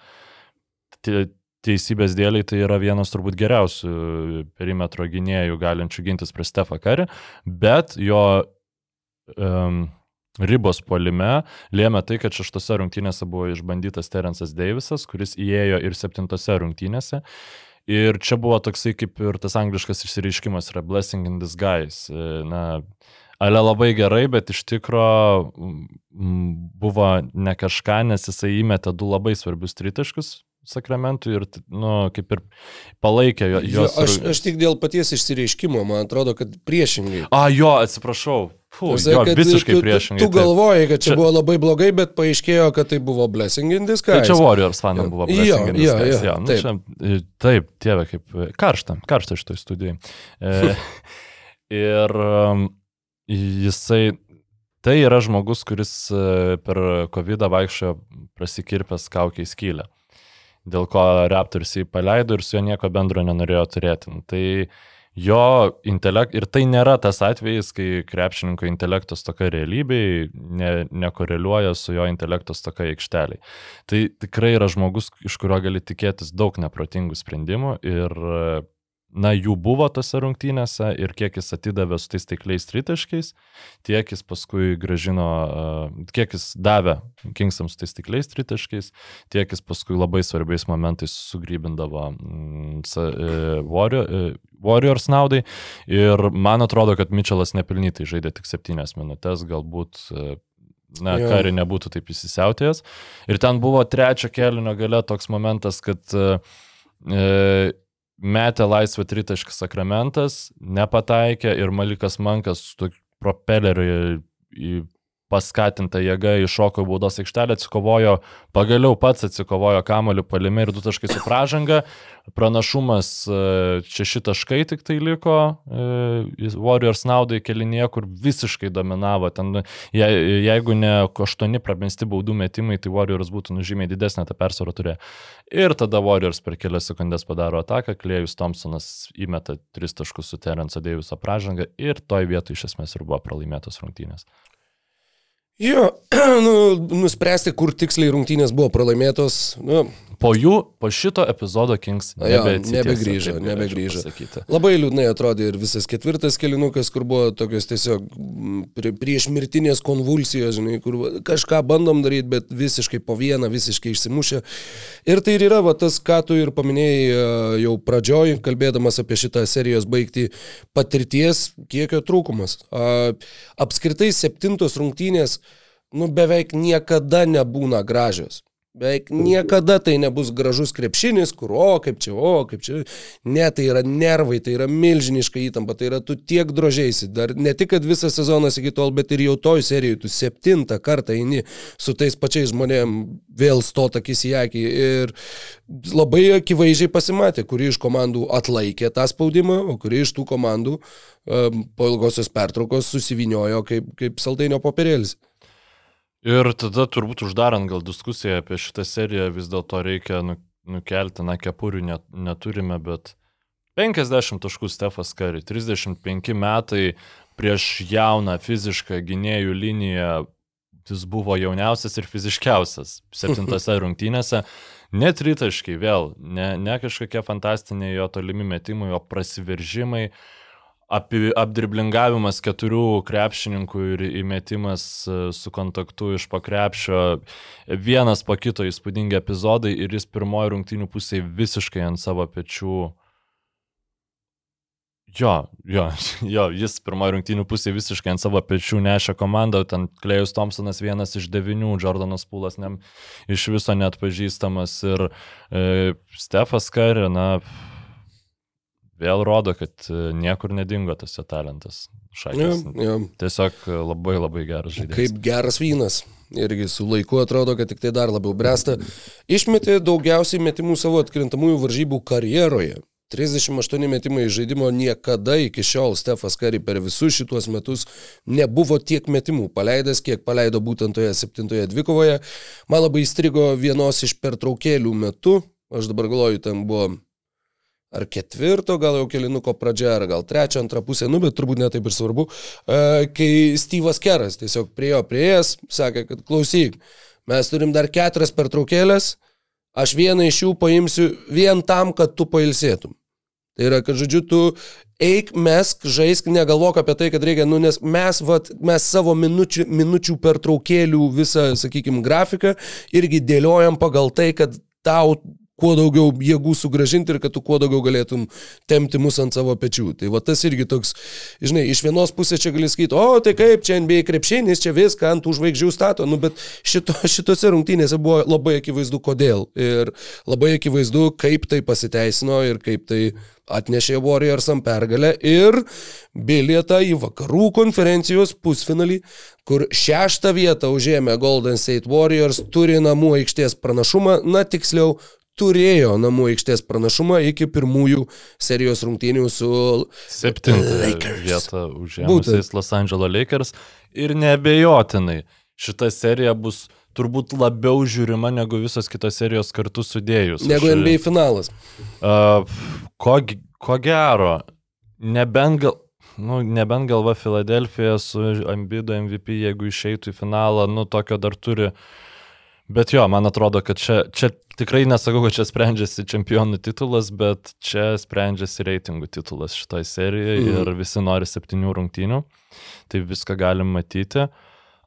Teisybės dėliai tai yra vienas turbūt geriausių perimetro gynėjų galinčių gintis prie Stefą Karį, bet jo um, ribos polime lėmė tai, kad šeštose rungtynėse buvo išbandytas Terensas Davisas, kuris įėjo ir septintose rungtynėse. Ir čia buvo toksai kaip ir tas angliškas išsireiškimas yra blessing in disguise. Na, ale labai gerai, bet iš tikro buvo ne kažką, nes jisai įmetė du labai svarbius tritaškus Sakramentui ir, nu, kaip ir palaikė jo, Jo, jos. aš, aš tik dėl paties išsireiškimo, man atrodo, kad priešingai. A, jo, atsiprašau. Prasme, jo, kad visiškai tu, priešingai. Tu, tu taip. galvojai, kad čia, čia buvo labai blogai, bet paaiškėjo, kad tai buvo blessing in Tai disguise. čia Warriors fanam Jo. buvo Jo, blessing in jo, disguise, jo, jo, nu, taip. čia, taip, tėve, kaip karšta, karšta šitoj studijai. E, <laughs> ir um, jisai, tai yra žmogus, kuris e, per COVID vaikščiojo prasikirpęs kaukiai skylę. Dėl ko Raptors jį paleido ir su juo nieko bendro nenorėjo turėti. Nu, Tai jo intelekt, ir tai nėra tas atvejis, kai krepšininko intelektas tokia realybėje ne, nekoreliuoja su jo intelektas tokia aikšteliai. Tai tikrai yra žmogus, iš kurio gali tikėtis daug neprotingų sprendimų ir, na, jų buvo tose rungtynėse ir kiek jis atidavė su tais taikliais tritaškiais, tiek jis paskui gražino, e, kiek jis davė Kingsams su tais taikliais tritaškiais, tiek jis paskui labai svarbiais momentais sugrybindavo mm, e, e, Warriors naudai. Ir man atrodo, kad Mitčelas nepelnytai žaidė tik septynias minutės, galbūt na, Jo. kari nebūtų taip įsisiautėjęs. Ir ten buvo trečio kelio gale toks momentas, kad e, metė laisvę tritaškis sakramentas, nepataikė ir Malikas Mankas su propeleriu į paskatinta jėga iššoko į baudos aikštelę, atsikovojo, pagaliau pats atsikovojo kamoliu palime ir du taškai su pražanga. Pranašumas e, šeši taškai tik tai liko, e, Warriors naudai kelinėje, kur visiškai dominavo. Ten, je, jeigu ne aštuoni prabesti baudų metimai, tai Warriors būtų nužymiai didesnė tą persvarą turėjo. Ir tada Warriors per kelias sekundės padaro ataką, Klėjus Thompsonas įmeta tris taškus su Terence Daviso pražanga ir toj vietoj iš esmės ir buvo pralaimėtos rungtynės. Jo, <clears throat> nu, nuspręsti, kur tiksliai rungtynės buvo pralaimėtos, nu, Po jų, po šito epizodo Kings nebegrįžo, nebegrįžo. Labai liūdnai atrodė ir visas ketvirtas kelinukas, kur buvo tokios tiesiog prie, prieš mirtinės konvulsijos, žinai, kur kažką bandom daryti, bet visiškai po vieną, visiškai išsimušę. Ir tai ir yra va, tas, ką tu ir paminėjai e, jau pradžioj, kalbėdamas apie šitą serijos baigti, patirties kiekio trūkumas. Apskritai septintos rungtynės, nu beveik niekada nebūna gražios. Beveik niekada tai nebus gražus krepšinis, kur, o kaip čia, o kaip čia. Ne, tai yra nervai, tai yra milžiniška įtampa, tai yra tu tiek drožiaisi. Dar ne tik, kad visas sezonas iki tol, bet ir jau toj serijoje tu septintą kartą eini su tais pačiais žmonėm vėl stot akis į akį. Ir labai akivaizdžiai pasimatė, kuri iš komandų atlaikė tą spaudimą, o kuri iš tų komandų um, po ilgosios pertraukos susiviniojo kaip, kaip saldainio popierėlis. Ir tada turbūt uždarant gal diskusiją apie šitą seriją vis dėlto reikia nu, nukelti, na, kepurių net, neturime, bet 50 taškų Stefas Kari, 35 metai prieš jauną fizišką gynėjų liniją, jis buvo jauniausias ir fiziškiausias septintose <laughs> rungtynėse. Net tritaškai vėl, ne, ne kažkokie fantastiniai jo tolimi metimai, o prasiveržimai, api, apdriblingavimas keturių krepšininkų ir įmetimas e, su kontaktu iš pakrepšio, vienas po kito įspūdingi epizodai ir jis pirmoji rungtynių pusėje visiškai ant savo pečių. Jo, jo, <laughs> jo, jis pirmoji rungtynių pusėje visiškai ant savo pečių nešė komandą, ten Klejus Thompsonas vienas iš devinių, Jordanas Pūlas iš viso net pažįstamas ir e, Stefas Kari, na, vėl rodo, kad e, niekur nedingo tas jo talentas. Ja, Šakės. ja. Tiesiog e, labai labai geras žaidėjas. Kaip geras vynas. Irgi su laiku atrodo, kad tik tai dar labiau bręsta. Išmetė daugiausiai metimų savo atkrintamųjų varžybų karjeroje. 38 metimai žaidimo niekada iki šiol Stefas Kari per visus šituos metus nebuvo tiek metimų paleidęs, kiek paleido būtent toje septintoje dvikovoje. Man labai įstrigo vienos iš pertraukėlių metu, aš dabar galvoju, ten buvo ar ketvirto, gal jau kelinuko pradžia, ar gal trečio, antrą pusę, nu, bet turbūt netaip ir svarbu, e, kai Steve'as Keras tiesiog priejo prieėjęs, sakė, kad klausyk, mes turim dar keturias pertraukėlės, aš vieną iš jų paimsiu vien tam, kad tu pailsėtum. Tai yra, kad žodžiu, tu eik, mesk, žaisk, negalvok apie tai, kad reikia, nu, nes mes, vat, mes savo minučių, minučių pertraukėlių visą, sakykime, grafiką irgi dėliojam pagal tai, kad tau kuo daugiau jėgų sugražinti ir kad tu kuo daugiau galėtum temti mus ant savo pečių. Tai va tas irgi toks, žinai, iš vienos pusės čia gali sakyti, o tai kaip čia NBA krepšinis, čia viską ant tų žvaigždžių stato, nu bet šito, <laughs> šitose rungtynėse buvo labai akivaizdu kodėl. Ir labai akivaizdu, kaip tai pasiteisino ir kaip tai atnešė Warriorsam pergalę ir bilietą į vakarų konferencijos pusfinalį, kur šeštą vietą užėmė Golden State Warriors, turi namų aikštės pranašumą, na tiksliau, turėjo namų aikštės pranašumą iki pirmųjų serijos rungtynių su Septintą vietą užėmusiais Los Angeles Lakers. Ir nebejotinai, šita serija bus turbūt labiau žiūrima negu visos kitos serijos kartu sudėjus. negu Aš- NBA finalas. Uh, ko, ko gero, nebent gal... Nu, nebent galva Filadelfija su Ambido MVP, jeigu išeitų į finalą, nu, tokio dar turi. Bet jo, man atrodo, kad čia, čia tikrai nesakau, kad čia sprendžiasi čempionų titulas, bet čia sprendžiasi reitingų titulas šitai serijai mm. ir visi nori septynių rungtynių. Tai viską galim matyti.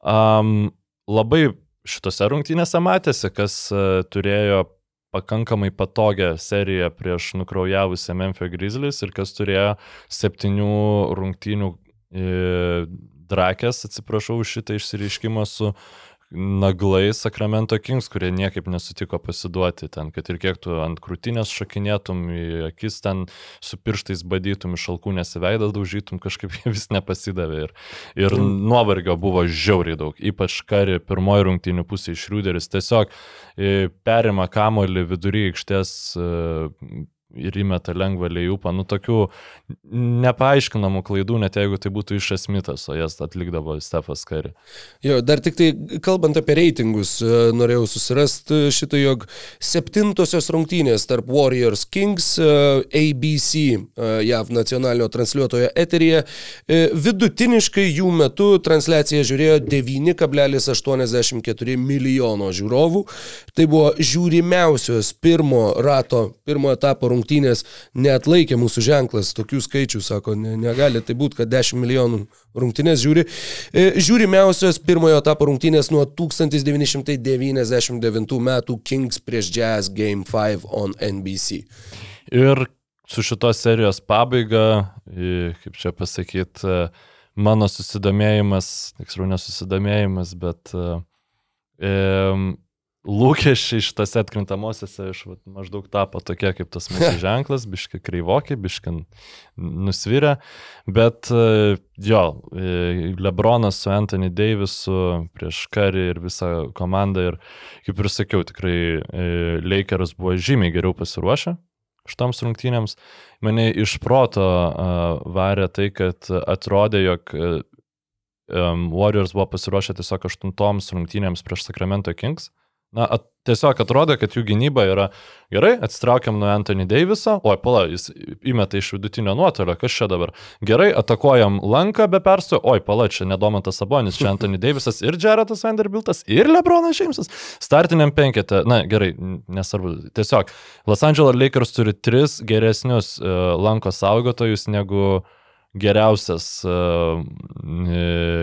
Um, labai šitose rungtynėse matėsi, kas uh, turėjo pakankamai patogią seriją prieš nukraujavusią Memphis Grizzlies ir kas turėjo septynių rungtynių e, drakės, atsiprašau šitą išsireiškimą su naglai Sacramento Kings, kurie niekaip nesutiko pasiduoti ten, kad ir kiek tu ant krūtinės šakinėtum, į akis ten su pirštais badytum, iš alkūnės į veidą daužytum, kažkaip jie vis nepasidavė. Ir, ir nuovargio buvo žiauriai daug, ypač kari pirmoji rungtynių pusė iš Rūderis tiesiog e, perima kamolį vidury aikštės e, ir įmeta lengvą lėjupą. Nu, tokių nepaaiškinamų klaidų, net jeigu tai būtų iš esmitas, o jas atlikdavo Stefas Kari. Jo, dar tik tai kalbant apie reitingus, e, norėjau susirasti šitą, jog septintosios rungtynės tarp Warriors Kings e, ABC e, JAV nacionalinio transliuotojo eteryje vidutiniškai jų metu transliaciją žiūrėjo 9,84 milijono žiūrovų. Tai buvo žiūrimiausios pirmo rato, pirmo etapo rungtynės, net laikė mūsų ženklas tokių skaičių, sako, ne, negali tai būti, kad 10 milijonų rungtynės žiūri. E, Žiūrimiausios pirmojo etapo rungtynės nuo 1999 metų Kings prieš Jazz Game 5 on NBC. Ir su šitos serijos pabaiga, kaip čia pasakyti, mano susidomėjimas, tiksliau nesusidomėjimas, bet e, lūkesčiai šitose atkrintamosiose iš vat, maždaug tapo tokie kaip tas <laughs> mūsų ženklas, biški kreivokiai, biški nusvirę, bet e, jo, e, Lebronas su Anthony Davisu prieš Karį ir visą komandą ir, kaip ir sakiau, tikrai e, Lakers buvo žymiai geriau pasiruošę šitoms rungtynėms. Mane iš proto varė tai, kad atrodė, jog Warriors buvo pasiruošę tiesiog aštuntoms rungtynėms prieš Sacramento Kings. Na, at, tiesiog atrodo, kad jų gynyba yra gerai, atsitraukiam nuo Anthony Daviso, oi, pala, jis įmeta iš vidutinio nuotolio, kas čia dabar. Gerai, atakuojam lanką be perstojo, oi, pala, čia nedomantas Sabonis, čia Anthony <laughs> Davisas ir Jaretas Vanderbiltas ir Lebronas Jamesas. Startiniam penketė, na gerai, nesvarbu, tiesiog Los Angeles Lakers turi tris geresnius uh, lanko saugotojus negu geriausias uh,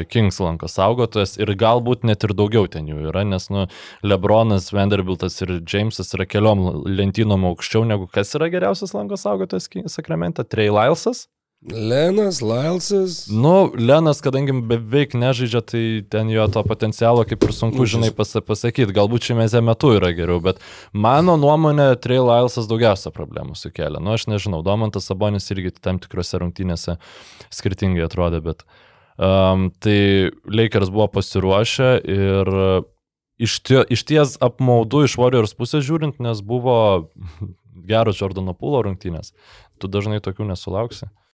Kings lanko saugotojas ir galbūt net ir daugiau ten jų yra, nes nu, Lebronas, Vanderbiltas ir Jamesas yra keliom lentynom aukščiau negu kas yra geriausias lanko saugotojas Sakramente, Trey Lylesas. Lenas, Lailsas. Nu, Lenas, kadangi beveik nežaidžia, tai ten jo to potencialo kaip ir sunku, žinai, pas, pasakyti. Galbūt šiame metu yra geriau, bet mano nuomonė, Trey Lylesas daugiausia problemų sukėlė. Nu, aš nežinau, Domantas Sabonis irgi tam tikrose rungtynėse skirtingai atrodė, bet um, tai Lakers buvo pasiruošę ir iš, tie, iš ties apmaudu iš Warriors pusės žiūrint, nes buvo <laughs> geros Jordano Pulo rungtynės. Tu dažnai tokių nesulauksi.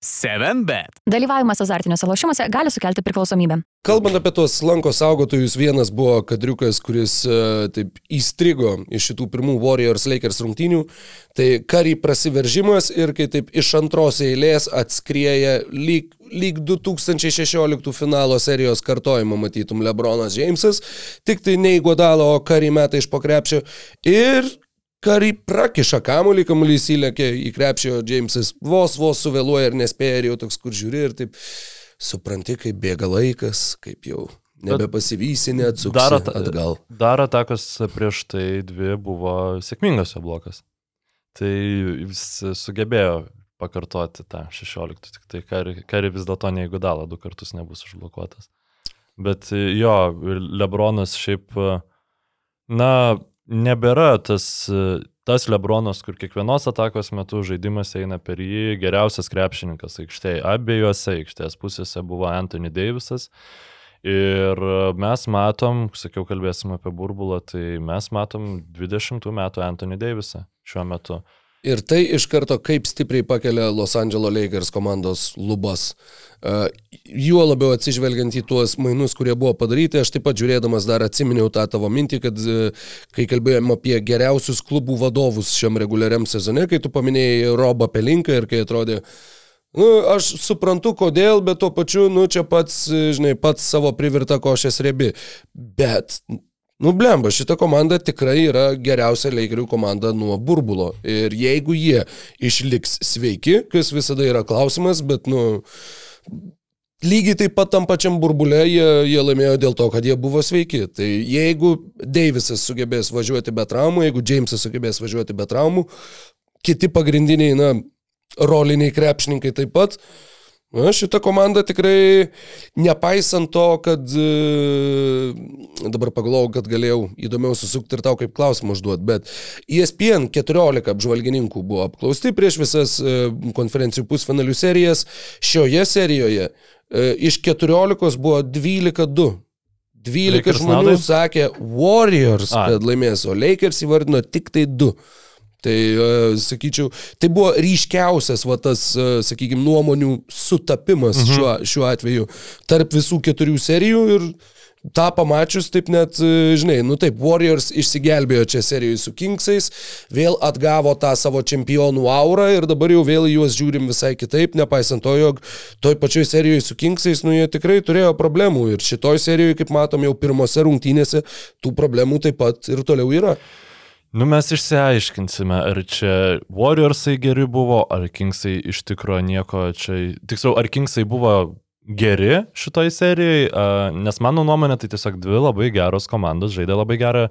7bet. Dalyvavimas azartiniuose lošimuose gali sukelti priklausomybę. Kalbant apie tos lanko saugotojus, vienas buvo kadriukas, kuris uh, taip įstrigo iš šitų pirmų Warriors Lakers rungtynių. Tai kari prasiveržimas ir kai taip iš antros eilės atskrieja lyg, lyg 2016 finalo serijos kartojimo matytum Lebronas Jamesas, tik tai ne į Godalą, o kari metą iš pokrepšio. Ir Kari prakiša kamuolį, kamuolys įlėkė į krepšio, Jamesas vos vos suvėluoja ir nespėja ir jau toks kur žiūri ir taip supranti, kaip bėga laikas, kaip jau Nebepasivysi, neatsuksi Dar at- atgal. Dar atakos prieš tai dvi buvo sėkmingas jo blokas. Tai jis sugebėjo pakartoti tą 16, tik tai kari, kari vis dėlto neįgudalo, du kartus nebus užblokuotas. Bet jo, Lebronas šiaip, na, nebėra tas, tas Lebronas, kur kiekvienos atakos metu žaidimas eina per jį, geriausias krepšininkas aikštėje. Abiejose aikštės pusėse buvo Anthony Davisas. Ir mes matom, sakiau, kalbėsim apie burbulą, tai mes matom 20 metų Anthony Davisą šiuo metu. Ir tai iš karto kaip stipriai pakelia Los Angeles Lakers komandos lubas. Uh, juo labiau atsižvelgiant į tuos mainus, kurie buvo padaryti, aš taip pat žiūrėdamas dar atsiminiau tą tavo mintį, kad uh, kai kalbėjom apie geriausius klubų vadovus šiam reguliariam sezone, kai tu paminėjai Robą Pelinką ir kai atrodė, Nu, aš suprantu, kodėl, bet tuo pačiu, nu, čia pats, žinai, pats savo privirta košės riebi. Bet, nu, blemba, šita komanda tikrai yra geriausia Lakerių komanda nuo burbulo. Ir jeigu jie išliks sveiki, kas visada yra klausimas, bet, nu, lygiai taip pat tam pačiam burbulė jie, jie laimėjo dėl to, kad jie buvo sveiki. Tai jeigu Deivisas sugebės važiuoti be traumų, jeigu Jamesas sugebės važiuoti be traumų, kiti pagrindiniai, na, roliniai krepšininkai taip pat. Na, šita komanda tikrai, nepaisant to, kad e, dabar pagalvojau, kad galėjau įdomiau susukti ir tau kaip klausimą užduoti, bet ESPN 14 apžvalgininkų buvo apklausti prieš visas e, konferencijų pusfinalių serijas. Šioje serijoje e, iš 14 buvo 12-2. 12 Lakers žmonių naudai? sakė Warriors, A. kad laimės, o Lakers įvardino tik tai 2. Tai, uh, sakyčiau, tai buvo ryškiausias, va tas, uh, sakykime, nuomonių sutapimas mhm. šiuo, šiuo atveju tarp visų keturių serijų ir tą pamačius, taip net, uh, žinai, nu taip, Warriors išsigelbėjo čia serijoje su Kingsais, vėl atgavo tą savo čempionų aurą ir dabar jau vėl juos žiūrim visai kitaip, nepaisant to, jog toj pačioj serijoje su Kingsais, nu jie tikrai turėjo problemų ir šitoj serijoje, kaip matom, jau pirmose rungtynėse tų problemų taip pat ir toliau yra. Nu mes išsiaiškinsime, ar čia Warriorsai geri buvo, ar Kingsai iš tikrųjų nieko čia... Tiksliau, ar Kingsai buvo geri šitoj serijai, nes mano nuomonė tai tiesiog dvi labai geros komandos žaidė labai gerą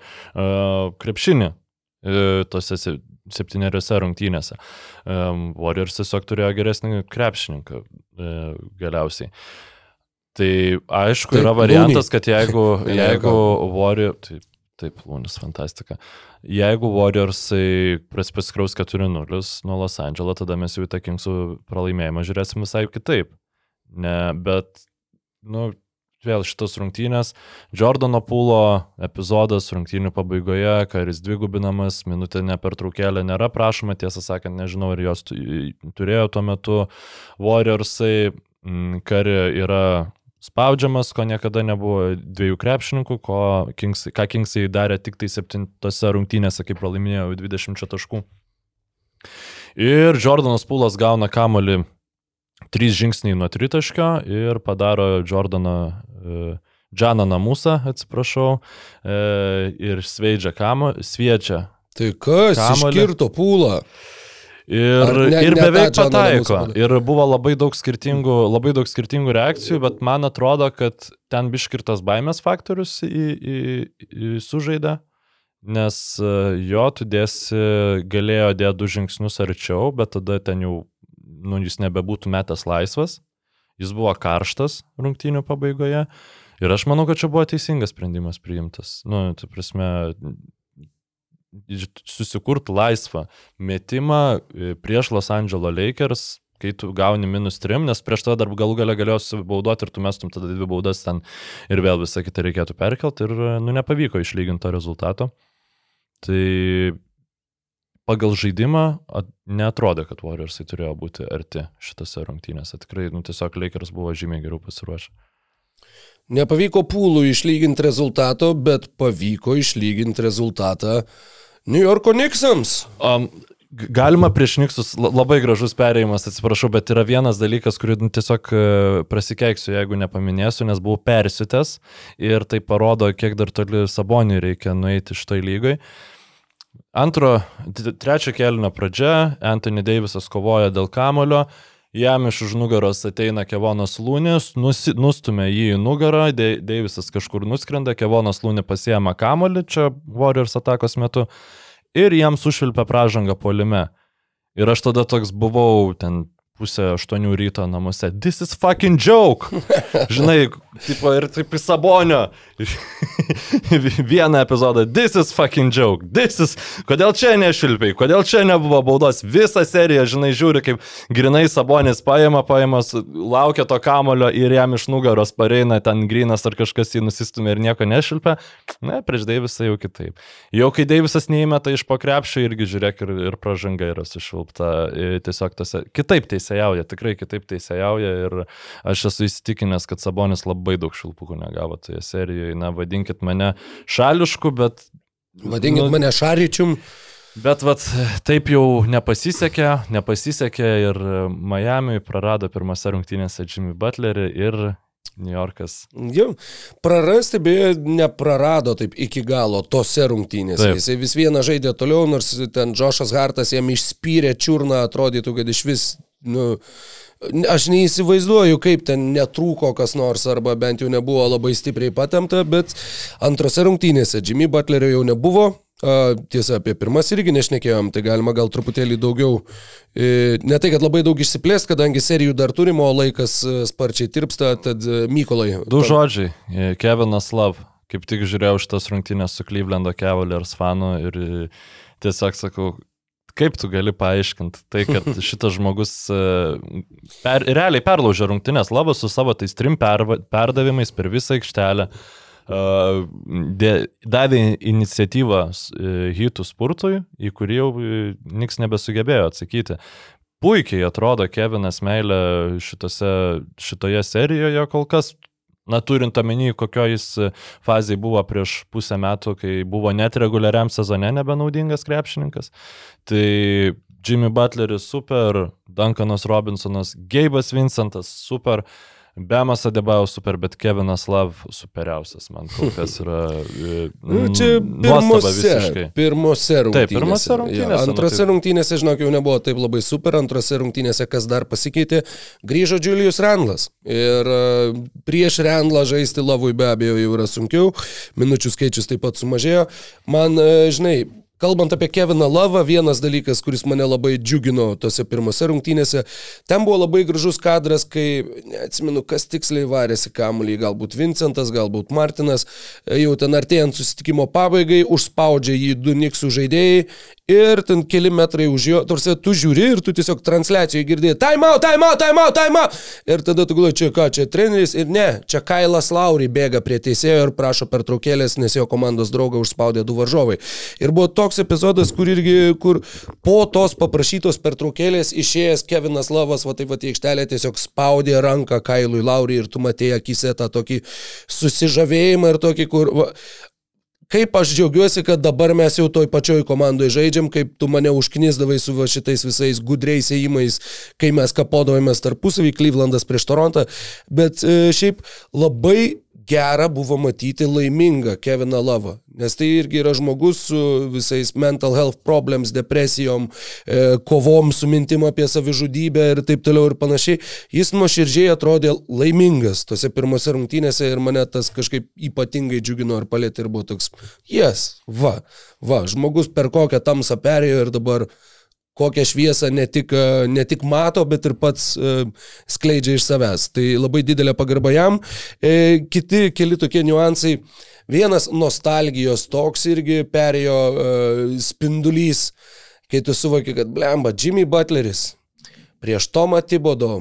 krepšinį e, tose se- septyneriose rungtynėse. Em, Warriors tiesiog turėjo geresnį krepšininką e, galiausiai. Tai aišku, Taip, yra variantas, kad jeigu, <laughs> jeigu Warrior... Taip, taip, Lūnis, fantastika. Jeigu Warriorsai pasikraus 4-0 nuo Los Andželo, tada mes jau į tą Kingsų pralaimėjimą žiūrėsim visai kitaip. Ne, bet, nu, vėl šitos rungtynės. Jordano pūlo epizodas rungtynių pabaigoje, karis dvigubinamas, minutė nepertraukėlė nėra prašoma, tiesą sakant, nežinau, ar jos tu- turėjo tuo metu. Warriorsai, mm, kari yra spaudžiamas, ko niekada nebuvo dviejų krepšininkų, ko Kingsai, ką Kingsai darė tik tai septintose rungtynėse, kai pralaimėjo 20 taškų. Ir Jordanas Pūlas gauna kamolį trys žingsniai nuo tritaškio ir padaro Jordaną, e, Džaną Namusą, atsiprašau, e, ir sveidžia kamolį, sviečia. Tai kas Kamuolį. iškirto pūlą? Ir, Ar ne- ir ne beveik Džaną pataiko. Ir buvo labai daug skirtingų, labai daug skirtingų reakcijų, bet man atrodo, kad ten biškirtas baimės faktorius į, į, į sužaidė, nes e, jo tu dėsi, galėjo dėti du žingsnius arčiau, bet tada ten jau, nu, jis nebebūtų metęs laisvas, jis buvo karštas rungtynių pabaigoje. Ir aš manau, kad čia buvo teisingas sprendimas priimtas. Nu, tai prasme, susikurti laisvą metimą e, prieš Los Angeles Lakers, kai tu gauni minus 3, nes prieš to dar galų galę galėjo susibauduoti ir tu mestum tada dvi baudas ten ir vėl visą kitą reikėtų perkelti ir, e, nu, nepavyko išlyginti to rezultato. Tai pagal žaidimą neatrodė, kad Warriorsai turėjo būti arti šitose rungtynėse. Tikrai, nu, tiesiog Lakers buvo žymiai geriau pasiruošę. Nepavyko pūlų išlyginti rezultato, bet pavyko išlyginti rezultatą New Yorko Knicksams. Um, galima prieš Niksus, la- labai gražus perėjimas, atsiprašau, bet yra vienas dalykas, kurį nu, tiesiog e, prasikeiksiu, jeigu nepaminėsiu, nes buvau persitęs ir tai parodo, kiek dar toli Saboniui reikia nueiti šitoj lygoj. Antro, trečio kelio pradžia, Anthony Davisas kovoja dėl kamulio Jam iš už nugaros ateina Kevonas Lūnis, nusi, nustumia jį į nugarą, De, Deivisas kažkur nuskrenda, Kevonas Lūnė pasiema kamolį čia Warriors atakos metu ir jam sušvilpia pražangą polime. Ir aš tada toks buvau ten pusę aštuonių ryto namuose. This is fucking joke. <laughs> Žinai, tipo, ir taip į sabonio. <laughs> Vieną epizodą. This is fucking joke. This is. Kodėl čia nešilpiai? Kodėl čia nebuvo baudos? Visą seriją, žinai, žiūri, kaip grinai sabonis paima, paimas, laukia to kamulio ir jam iš nugaros pareina ten grinas ar kažkas jį nusistumė ir nieko nešilpia. Ne, prieš Deivisą jau kitaip. Jau kai Deivisas neįmeta iš pakrepšio, irgi žiūrėk ir, ir pražanga yra sušvilpta. E, Tiesiog tose. Kitaip teisėjauja, tikrai kitaip teisėjauja ir aš esu įsitikinęs, kad Sabonis labai daug šilpukų negavo toje serijoje. Na, vadinkit mane šališku, bet... Vadinkit Nu- mane šaryčium. Bet vat, taip jau nepasisekė, nepasisekė ir Miami prarado pirmose rungtynėse Jimmy Butlerį ir New Yorkas. Jau, prarasti beje neprarado taip iki galo tose rungtynėse. Taip. Jisai vis vieną žaidė toliau, nors ten Džošas Hartas jam išspyrė čiurną, atrodytų, kad iš vis, nu, aš neįsivaizduoju, kaip ten netrūko kas nors, arba bent jau nebuvo labai stipriai patemta, bet antrose rungtynėse Jimmy Butlerio jau nebuvo. Tiesa, apie pirmas irgi nešnekėjom, tai galima gal truputėlį daugiau, e, ne tai, kad labai daug išsiplėst, kadangi serijų dar turime, o laikas e, sparčiai tirpsta, tad e, Mykolai. Du žodžiai. Kevinas Love. Kaip tik žiūrėjau šitas rungtynės su Clevelando Cavaliers fanu ir tiesiog sakau, kaip tu gali paaiškinti tai, kad <laughs> šitas žmogus e, per, realiai perlaužė rungtynės Lovas su savo tais trim perva- perdavimais per visą aikštelę. Uh, dė- davė iniciatyvą uh, hitų spurtui, į kurį jau niks nebesugebėjo atsakyti. Puikiai atrodo Kevinas Meilė šitose, šitoje serijoje kol kas. Na, turint omeny, kokio jis fazėje buvo prieš pusę metų, kai buvo net reguliariam sezone nebenaudingas krepšininkas. Tai Jimmy Butleris super, Duncanas Robinsonas, Geibas Vincentas super, Bemas Adebao super, bet Kevinas Love superiausias man kol <laughs> kas yra. e, Nu, čia pirmose, pirmose rungtynėse. Taip, pirmose rungtynėse, Jo, nu antrose tai- rungtynėse, žinok, jau nebuvo taip labai super, antrose rungtynėse, kas dar pasikeitė, grįžo Julius Randlas. Ir e, prieš Randlą žaisti lavui be abejo jau yra sunkiau, minučių skaičius taip pat sumažėjo. Man, e, žinai, Kalbant apie Keviną Lavą, vienas dalykas, kuris mane labai džiugino tose pirmose rungtynėse, ten buvo labai gražus kadras, kai, neatsimenu, kas tiksliai varėsi kamuolį, galbūt Vincentas, galbūt Martinas, jau ten artėjant susitikimo pabaigai, užspaudžia jį du niksų žaidėjai ir ten keli metrai už jo, tarsi tu žiūri ir tu tiesiog transliacijoje girdėjai, time out, time out, time out, time out. Ir tada tu galvoji, čia ką, čia treneris ir ne, čia Kailas Lauri bėga prie teisėjo ir prašo pertraukėlės, nes jo komandos draugą užspaudė du varžovai. Ir buvo toks epizodas, kur irgi, kur po tos paprašytos pertraukėlės išėjęs Kevinas Lavas, va taip va į aikštelę tiesiog spaudė ranką Kailui Lauri ir tu matėjai akise tą tokį susižavėjimą ir tokį, kur... Va, Kaip aš džiaugiuosi, kad dabar mes jau toj pačioj komandoje žaidžiam, kaip tu mane užknisdavai su šitais visais gudriais įėjimais, kai mes kapodavomės tarpusavį, Clevelandas prieš Torontą, bet e, šiaip labai gera buvo matyti laimingą Keviną Lavą, nes tai irgi yra žmogus su visais mental health problems, depresijom, e, kovom su mintim apie savižudybę ir taip toliau ir panašiai. Jis nuoširdžiai atrodė laimingas tose pirmose rungtynėse ir mane tas kažkaip ypatingai džiugino ir palėtė ir buvo toks, jes, va, va, žmogus per kokią tamsą perėjo ir dabar kokią šviesą ne tik, e, ne tik mato, bet ir pats uh, skleidžia iš savęs. Tai labai didelė pagarba jam. E, kiti keli tokie niuansai. Vienas nostalgijos toks irgi perėjo spindulys, kai tu suvoki, kad blemba, Jimmy Butleris prieš Tomą Tibodo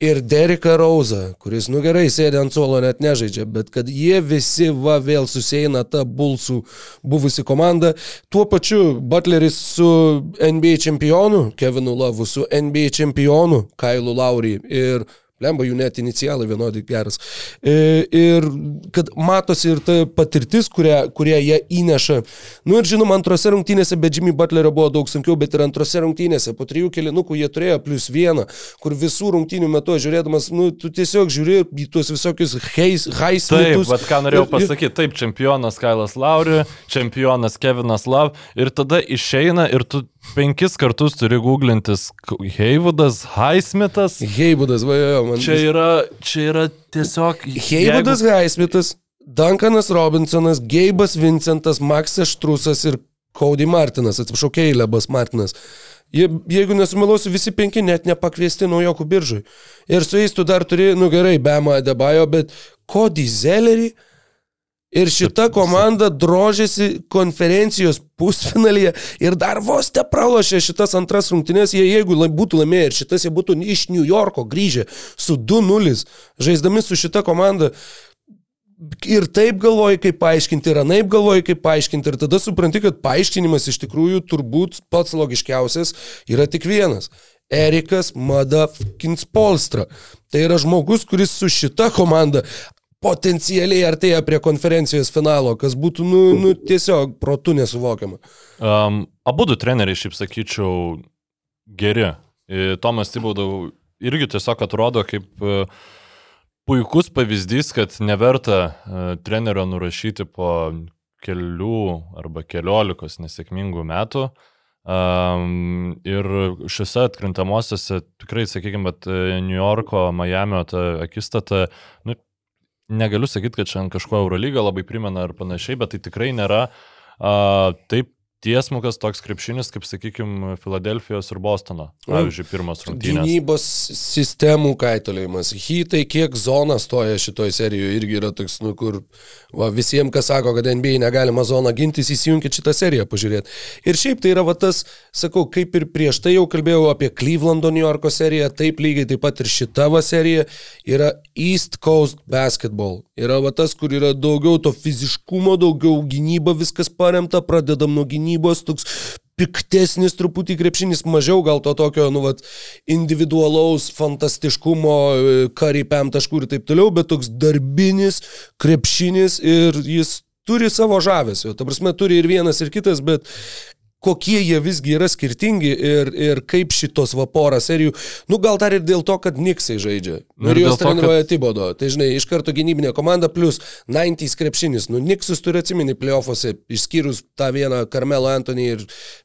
ir Deriką Rauzą, kuris, nu gerai, sėdė ant suolo, net nežaidžia, bet kad jie visi va vėl susieina tą bulsų buvusi komanda. Tuo pačiu Butleris su NBA čempionu, Kevinu Lavu, su NBA čempionu, Kailu Laurį ir Lemba jų net inicialai vienodai geras. E, ir kad matosi ir ta patirtis, kurią, kurią jie įneša. Nu ir žinoma, antrose rungtynėse be Jimmy Butlerio buvo daug sunkiau, bet ir antrose rungtynėse po trijų kelinukų jie turėjo plus vieną, kur visų rungtynių metu žiūrėdamas, nu, tu tiesiog žiūri į tuos visokius Taip, haismitus. bet ką norėjau pasakyti, taip, čempionas Kailas Lauri, čempionas Kevinas Lav ir tada išeina ir tu penkis kartus turi googlintis Heivudas, Haismitas. Heibudas, vajo, man. Čia yra, čia yra tiesiog... Heibudas Haismitas, Duncanas Robinsonas, Geibas Vincentas, Maksas Štrusas ir Cody Martinas, atsiprašau, Keilebas Martinas. Jie, jeigu nesumeluosiu, visi penki net nepakviesti naujokų biržui. Ir su jais tu dar turi, nu gerai, Bema Debajo, bet Cody Zellerį. Ir šita komanda drožėsi konferencijos pusfinalyje ir dar vos te pralošė šitas antras rungtynės. Jie, jeigu būtų laimėję ir šitas jie būtų iš New Yorko grįžę su 2-0, žaisdami su šita komanda. Ir taip galvoji, kaip paaiškinti, ir anaip galvoji, kaip paaiškinti. Ir tada supranti, kad paaiškinimas iš tikrųjų turbūt pats logiškiausias yra tik vienas. Erikas Madafkins Polstra. Tai yra žmogus, kuris su šita komanda potencialiai artėja prie konferencijos finalo, kas būtų, nu, nu tiesiog protų nesuvokiama. Um, abu du treneriai, šiaip sakyčiau, geri. E, Tomas Tibaudau irgi tiesiog atrodo kaip e, puikus pavyzdys, kad neverta e, trenerio nurašyti po kelių arba keliolikos nesėkmingų metų. Um, ir šiuose atkrintamosiose, tikrai, sakykime, New Yorko, Miamio ta akistata, nu, negaliu sakyti, kad čia ant kažko Eurolyga labai primena ar panašiai, bet tai tikrai nėra uh, taip tiesmukas toks krepšinis, kaip, sakykime, Filadelfijos ir Bostono. Pavyzdžiui, pirmas rungtynės. Gynybos sistemų kaitolėjimas. Hitai, kiek zona stoja šitoje serijoje, irgi yra toks, nu, kur va, visiems, kas sako, kad NBA negalima zoną gintis, įsijunkit šitą seriją pažiūrėti. Ir šiaip tai yra va tas, sakau, kaip ir prieš tai jau kalbėjau apie Clevelando New Yorko seriją, taip lygiai taip pat ir šita va serija yra East Coast Basketball. Yra va tas, kur yra daugiau to fiziškumo, daugiau gynyba, viskas paremta, pradedam nuo gynybos, toks piktesnis truputį krepšinis, mažiau gal to tokio, nu, vat, individualaus fantastiškumo, e, karipiam taškų ir taip toliau, bet toks darbinis krepšinis ir jis turi savo žavesio. Ta prasme, turi ir vienas, ir kitas, bet kokie jie visgi yra skirtingi ir, ir kaip šitos vaporą serijų. Nu, gal dar ir dėl to, kad Niksai žaidžia. Nu, Nu, ir ir juos to, kad- treniruoja Tibodo. Tai žinai, iš karto gynybinė komanda plus 90 krepšinis. Nu, Niksus turi atsiminti playoffuose, išskyrus tą vieną Carmelo Anthony ir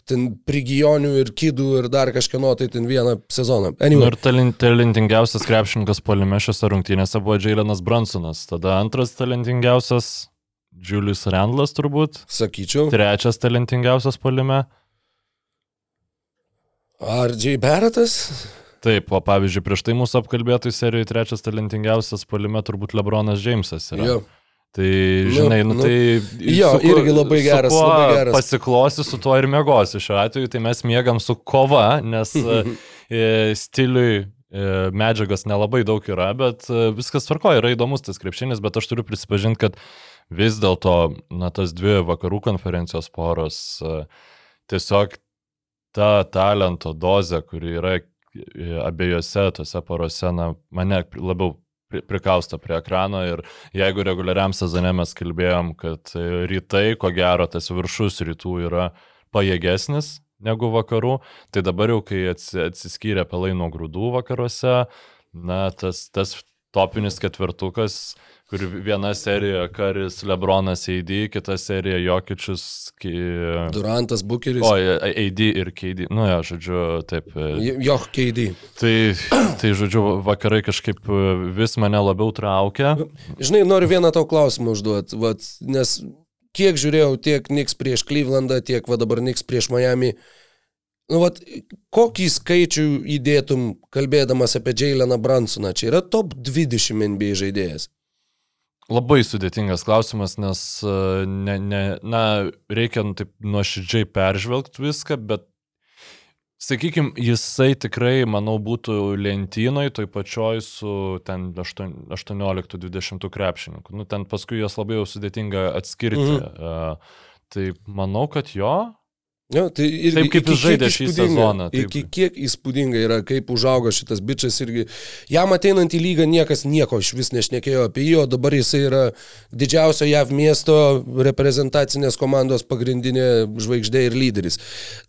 ten Prigijonių ir Kidų ir dar kažkieno, tai ten vieną sezoną. Nu, Anyway. ir talent, talentingiausias krepšininkas polime šiose rungtynėse buvo Jailenas Bransonas. Tada antras talentingiausias Julius Randlas turbūt. Sakyčiau. Trečias talentingiausias polime. Ar J. Barrettas? Taip, o pavyzdžiui, prieš tai mūsų apkalbėtoj serijoje trečias talentingiausias polime turbūt Lebronas Džeimsas yra. Jo. Tai, žinai, nu, nu, tai... jo, su irgi labai geras, labai geras. Pasiklosi su tuo ir mėgosi. Šiuo atveju tai mes mėgam su kova, nes <laughs> e, stiliui e, medžiagos nelabai daug yra, bet e, viskas tvarko, yra įdomus tas krepšinis, bet aš turiu prisipažinti, kad vis dėlto, na, tas dvi vakarų konferencijos poros e, tiesiog ta talento dozė, kuri yra e, abiejose tose porose, na, mane labiau pri- prikausta prie ekrano ir jeigu reguliariam sezone mes kalbėjom, kad e, rytai, ko gero, tas viršus rytų yra pajėgesnis negu vakarų, tai dabar jau, kai atsi- atsiskyrė pelai nuo grūdų vakaruose, na, tas, tas topinis ketvirtukas, kur viena serija Karis, Lebronas, AD, kita serija Jokičius, ki... Durantas, Bukeris. O, AD ir KD, nu, ja, žodžiu, taip. e, Joch KD. Tai, tai, žodžiu, vakarai kažkaip e, vis mane labiau traukia. Žinai, noriu vieną tau klausimą užduoti, nes kiek žiūrėjau tiek Niks prieš Clevelandą, tiek va dabar Niks prieš Miami. Nu, vat, kokį skaičių įdėtum, kalbėdamas apie Jaileną Bransoną? Čia yra top 20 NBA žaidėjas. Labai sudėtingas klausimas, nes, e, ne, ne, na, reikia nu, taip nuoširdžiai peržvelgti viską, bet, sakykime, jisai tikrai, manau, būtų lentynoj, toj pačioj su ten 18-20 krepšininkų. Nu, ten paskui juos labai jau sudėtinga atskirti. Mhm. Uh, tai manau, kad jo, Jo, tai irgi, Taip, kaip jis žaidė šį sezoną, taip. Iki kiek įspūdinga yra, kaip užaugo šitas bičias irgi. Jam ateinant į lygą niekas nieko iš vis nešnekėjo apie jį, o dabar jisai yra didžiausio JAV miesto reprezentacinės komandos pagrindinė žvaigždė ir lyderis.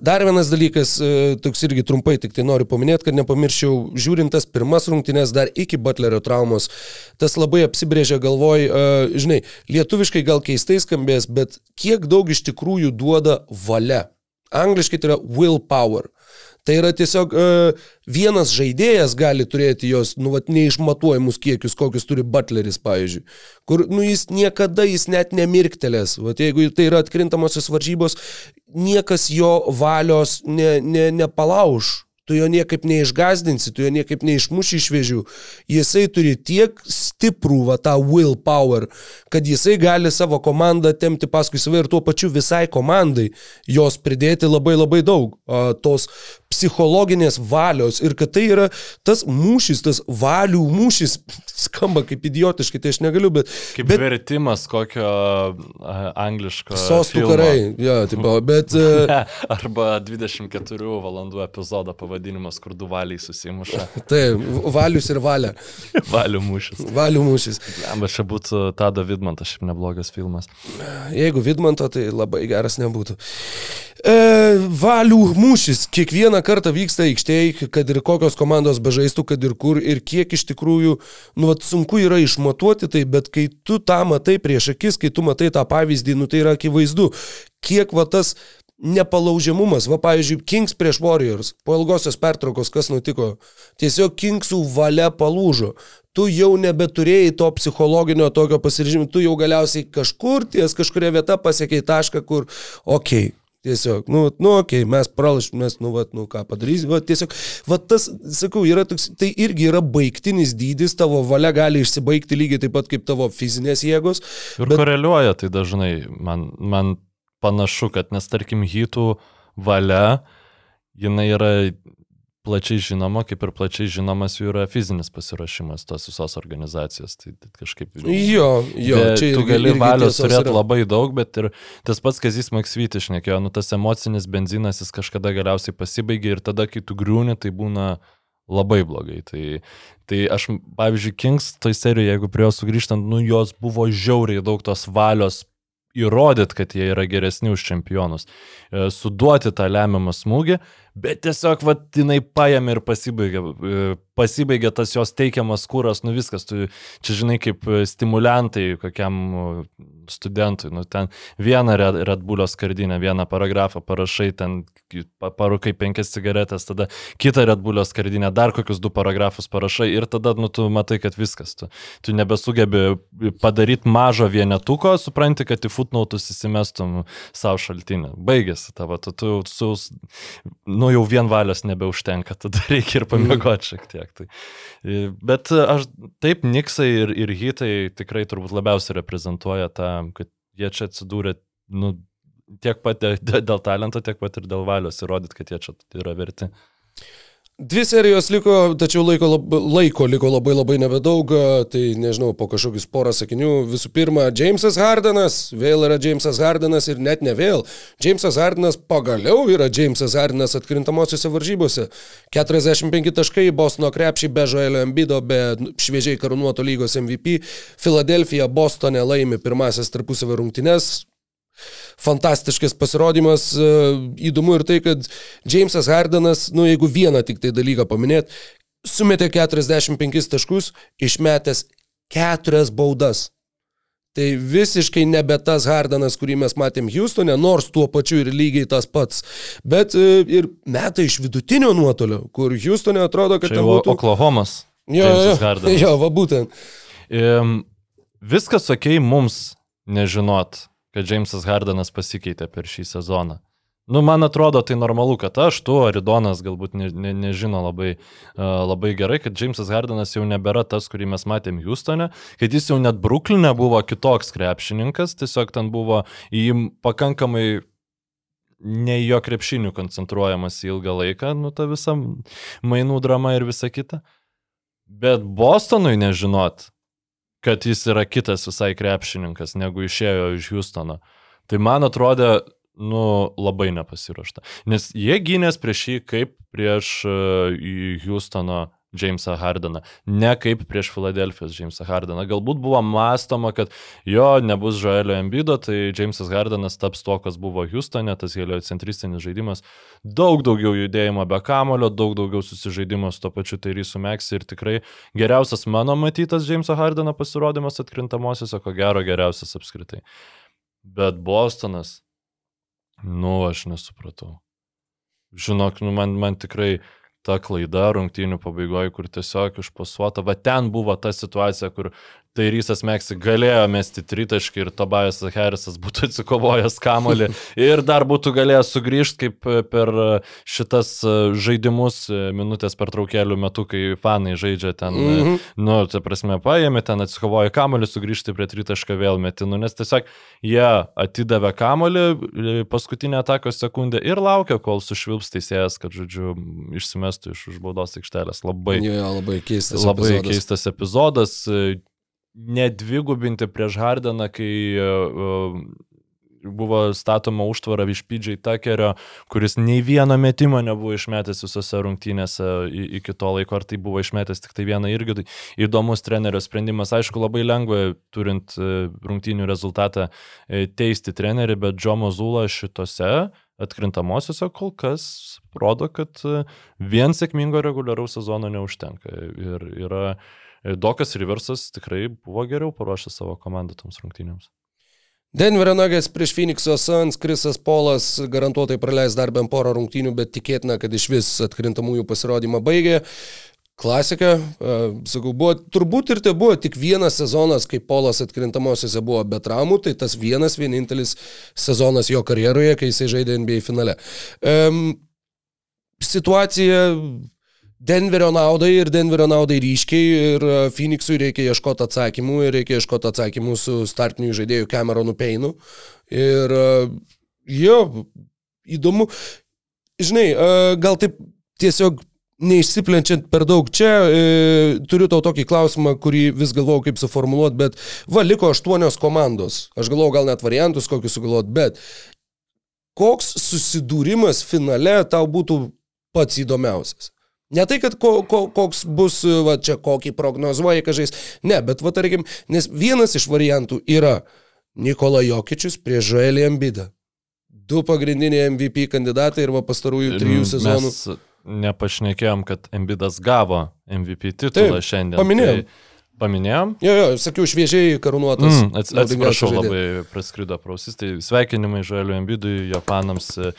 Dar vienas dalykas, e, toks irgi trumpai, tik tai noriu paminėti, kad nepamirščiau, žiūrint tas pirmas rungtynės dar iki Butlerio traumos, tas labai apsibrėžė galvoj, e, žinai, lietuviškai gal keistai skambės, bet kiek daug iš tikrųjų duoda valia. Angliškai tai yra willpower. Tai yra tiesiog uh, vienas žaidėjas gali turėti jos, nu, vat, neišmatuojamus kiekius, kokius turi Butleris, pavyzdžiui. Kur, nu, jis niekada, jis net nemirktelės. Vat, jeigu tai yra atkrintamosios varžybos, niekas jo valios ne, ne, nepalauž. Tu jo niekaip neišgazdinsi, tu jo niekaip neišmuši iš vėžių. Jisai turi tiek stiprų va, tą willpower, kad jisai gali savo komandą temti paskui save ir tuo pačiu visai komandai jos pridėti labai labai daug. Tos psichologinės valios ir kad tai yra tas mūšis, tas valių mūšis, <laughs> skamba kaip idiotiškai, tai aš negaliu, bet... Kaip bet bet... vertimas kokio angliško. sostų filmo. karai, ja, taip, bet... <laughs> e, <laughs> arba 24 valandų epizodo pavadinimas, kur du valiai susimuša. Tai, valius ir valia. Valių mūšis. Valių mūšis. Amba čia būtų Tado Vidmantas, šiaip neblogas filmas. Jeigu Vidmanto, tai labai geras nebūtų. E, valių mūšis kiekvieną kartą vyksta aikštėje, kad ir kokios komandos bežaistų, kad ir kur, ir kiek iš tikrųjų, nu, vat, sunku yra išmatuoti tai, bet kai tu tą matai prieš akis, kai tu matai tą pavyzdį, nu, tai yra akivaizdu, kiek va tas nepalaužiamumas, va pavyzdžiui, Kings prieš Warriors, po ilgosios pertraukos, kas nutiko, tiesiog Kingsų valia palūžo. Tu jau nebeturėjai to psichologinio tokio pasiryžimo, tu jau galiausiai kažkur ties kažkuria vieta pasiekiai tašką, kur, okei, okay, Tiesiog, nu, nu okei, okay, mes pralašim, mes, nu, vat, nu, ką padarysim, va, tiesiog, va, tas, sakau, yra toks, tai irgi yra baigtinis dydis, tavo valia gali išsibaigti lygiai taip pat kaip tavo fizinės jėgos. Ir Bet- koreliuoja tai dažnai, man, man panašu, kad nes tarkim hitų valia, jinai yra plačiai žinoma, kaip ir plačiai žinomas jų yra fizinis pasiruošimas tos visos organizacijos. Tai tai kažkaip... Jo, jo, Bet čia tu gali irgi valios turėti yra. labai daug, bet ir tas pats Kazis Maksvytis šnekėjo, nu tas emocinis benzinas jis kažkada galiausiai pasibaigia ir tada, kai tu griūni, tai būna labai blogai. Tai, tai aš, pavyzdžiui, Kings toj serijoje, jeigu prie jos sugrįžtant, nu jos buvo žiauriai daug tos valios įrodyti, kad jie yra geresni už čempionus, E, suduoti tą lemiamą smūgį, bet tiesiog, va, jinai paėmė ir pasibaigė, e, pasibaigė tas jos teikiamas kūras, nu viskas, tu čia žinai kaip e, stimulantai kokiam e, studentui, nu ten vieną Red, Red Bullio skardinę, vieną paragrafą parašai, ten ki- pa- parūkai penkias cigaretės, tada kitą Red Bullio skardinę, dar kokius du paragrafus parašai ir tada, nu, tu matai, kad viskas, tu, tu nebesugebi padaryti mažo vienetuko, supranti, kad į footnotus įsimestum savo šaltinį. Baigėsi tavo, tu, tu su, nu jau vien valios nebeužtenka, tada <laughs> reikia ir pamiegoti šiek tiek. Tai. E, Bet aš taip, Niksai ir, ir Hitai tikrai turbūt labiausiai reprezentuoja tą, kad jie čia atsidūrė, nu, tiek pat dė- dė- dėl talento, tiek pat ir dėl valios įrodyti, kad jie čia yra verti. Dvi serijos liko, tačiau laiko, lab, laiko liko labai labai nebedaug, tai nežinau, po kažkokius porą sakinių. Visų pirma, Jamesas Hardenas, vėl yra Jamesas Hardenas ir net ne vėl. Jamesas Hardenas pagaliau yra Jamesas Hardenas atkrintamosiose varžybose. 45 taškai, Bostono krepšiai be Joelio Embido, be šviežiai karūnuoto lygos MVP. Filadelfija Bostone laimi pirmasis tarpusavio rungtynes, fantastiškas pasirodymas. e, Įdomu ir tai, kad Jamesas Hardenas, nu jeigu vieną tik tai dalyką paminėt, sumetė 45 taškus, išmetęs keturias baudas. Tai visiškai nebe tas Hardanas, kurį mes matėm Houstone, nors tuo pačiu ir lygiai tas pats. Bet e, ir metai iš vidutinio nuotolio, kur Houstone atrodo, kad jau būtų... Oklahomas. Jo, jo, jo, va būtent. Viskas ok mums nežinot, kad Jamesas Hardenas pasikeitė per šį sezoną. Nu, man atrodo, tai normalu, kad aš, tu, Aridonas galbūt ne, ne, nežino labai, uh, labai gerai, kad Jamesas Hardenas jau nebėra tas, kurį mes matėm Houstone, kad jis jau net Bruklinė buvo kitoks krepšininkas, tiesiog ten buvo į jį pakankamai ne jo krepšinių koncentruojamas ilgą laiką, nu, ta visa mainų drama ir visa kita. Bet Bostonui nežinot, kad jis yra kitas visai krepšininkas, negu išėjo iš Houstono. Tai man atrodė, nu, labai nepasiruošta. Nes jie gynės prieš jį kaip prieš uh, Houstono Jamesą Hardeną, ne kaip prieš Filadelfijos Jamesą Hardeną. Galbūt buvo mąstoma, kad jo nebus Joelio Embido, tai Jamesas Hardenas taps to, kas buvo Houstone, tas heliocentristinis žaidimas. Daug daugiau judėjimo be kamulio, daug daugiau susižaidimo su to pačiu Tairysu Meksi ir tikrai geriausias mano matytas Jameso Hardeno pasirodymas atkrintamosiose, ko gero geriausias apskritai. Bet Bostonas, nu aš nesupratau. Žinok, nu, man, man tikrai ta klaida rungtynių pabaigoje, kur tiesiog išpasuota, va ten buvo ta situacija, kur tai Rysas Meksi galėjo mesti tritaškį ir Tobajas Harrisas būtų <laughs> atsikovojęs kamolį ir dar būtų galėjęs sugrįžti kaip per šitas žaidimus minutės per traukelių metu, kai fanai žaidžia ten, mm -hmm. nu, tai prasme, paėmė ten, atsikovoja kamolį, sugrįžti prie tritašką vėl metinu, nes tiesiog jie atidavė kamolį paskutinę atakos sekundę ir laukia, kol sušvilps teisėjas, kad, žodžiu, išsimestų iš užbaudos aikštelės. Labai, Jo, jo, labai keistas. labai epizodas. keistas epizodas. Nedvigubinti prieš Hardeną, kai uh, buvo statoma užtvara iš PJ Tuckerio, kuris nei vieno metimo nebuvo išmetęs visose rungtynėse iki to laiko, ar tai buvo išmetęs tik tai vieną irgi. Tai Įdomus trenerio sprendimas, aišku, labai lengva, turint e, rungtynių rezultatą, teisti trenerį, bet Džomo Zula šitose atkrintamosiose kol kas rodo, kad vien sėkmingo reguliaraus sezono neužtenka. Ir yra Dokas Riversas tikrai buvo geriau paruošęs savo komandą toms rungtynėms. Denverio Nuggets prieš Phoenix'o Suns, Krisas Polas garantuotai praleis dar bent porą rungtynių, bet tikėtina, kad iš vis atkrintamųjų pasirodymą baigė. Klasika, uh, sakau, buvo, turbūt ir tai buvo tik vienas sezonas, kai Polas atkrintamosiose buvo be traumų, tai tas vienas vienintelis sezonas jo karjeroje, kai jisai žaidė NBA finale. Um, situacija Denverio naudai ir Denverio naudai ryškiai ir e, Phoenixui reikia ieškoti atsakymų ir reikia ieškoti atsakymų su startiniu žaidėju Cameronu Peinu. Ir e, jo, įdomu, žinai, e, gal taip tiesiog neišsiplenčiant per daug čia, e, turiu tau tokį klausimą, kurį vis galvojau kaip suformuoluoti, bet va, liko aštuonios komandos. Aš galvojau gal net variantus kokius sugalvoti, bet koks susidūrimas finale tau būtų pats įdomiausias? Ne tai, kad ko, ko, koks bus, va čia kokį prognozuoji, kažais, ne, bet va tarkim, nes vienas iš variantų yra Nikola Jokičius prieš Joelį Ambidą. Du pagrindiniai MVP kandidatai ir va pastarųjų trijų sezonų. Mes nepašnekėjom, kad Embidas gavo MVP titulą Taip, šiandien. paminėjom. Tai paminėjom? Jo, jo, sakiau, šviežiai karūnuotas. Mm, ats, atsiprašau, labai praskrido prausis. Tai sveikinimai Žueliu Embidui, Japanams e,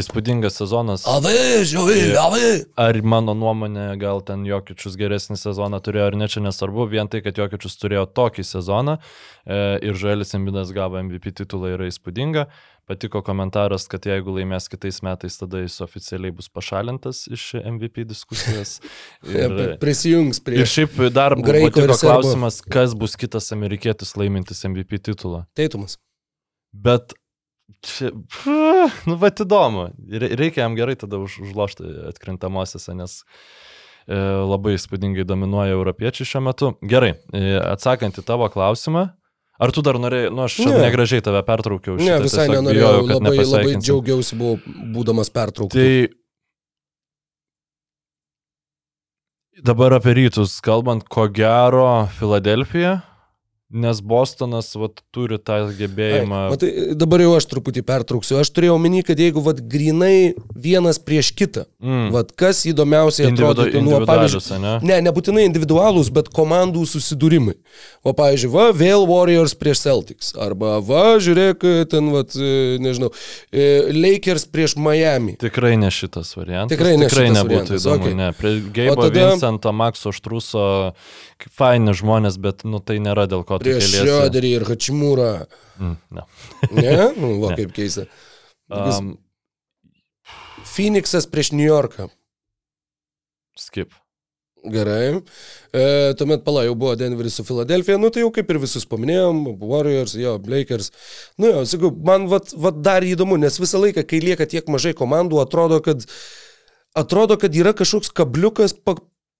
įspūdingas sezonas. Ave, Joel, ave. Ar mano nuomonė, gal ten Jokičius geresnį sezoną turėjo ar ne, čia nesvarbu, vien tai, kad Jokičius turėjo tokį sezoną e, ir Žuelis Embidas gavo MVP titulą yra įspūdinga. Patiko komentaras, kad jeigu laimės kitais metais, tada jis oficialiai bus pašalintas iš MVP diskusijos. <laughs> Ir... Prisijungs prie Ir šiaip dar patiko klausimas, kas bus kitas amerikietis laimintis MVP titulą. Teitumas. Bet čia, nu, va, įdomu. Re- Reikia jam gerai tada už, užlošti atkrintamosiose, nes e, labai įspūdingai dominuoja europiečiai šiuo metu. Gerai, e, atsakant į tavo klausimą. Ar tu dar norėjai, nu aš Ne. negražiai tave pertraukiau. Ne, šitą visai tiesiog nenorėjau, bijojau, kad labai, labai džiaugiausi, buvau būdamas pertrauktas. Tai dabar apie rytus, kalbant, ko gero Filadelfija, nes Bostonas vat, turi tą gebėjimą. Matai, dabar jau aš truputį pertrauksiu. Aš turėjau omeny, kad jeigu vat, grinai vienas prieš kitą, Mm. vat, kas įdomiausiai Individu, atrodytų nuo individualius, ne? Ne, nebūtinai individualūs, bet komandų susidūrimai. O pavyzdžiui, va, vėl Warriors prieš Celtics. Arba, va, žiūrėk, ten, va, nežinau, e, Lakers prieš Miami. Tikrai ne šitas variantas. Tikrai ne Tikrai šitas nebūtų variantas, įdomu. okei. Ne. Prie Geibo tada-. Vincento, Makso Štruso, faini žmonės, bet nu, tai nėra dėl ko Prieš. Šioderį ir Hačimūrą. Mm, ne. Ne? Nu, Va, Ne. kaip keista. Um, Phoenixas prieš New Yorką. skip. Gerai. E, tuomet pala jau buvo Denveris su Filadelfija, nu tai jau kaip ir visus paminėjom, Warriors, jo, Lakers. Nu jo, sakau, man vat, vat dar įdomu, nes visą laiką, kai lieka tiek mažai komandų, atrodo, kad, atrodo, kad yra kažkoks kabliukas,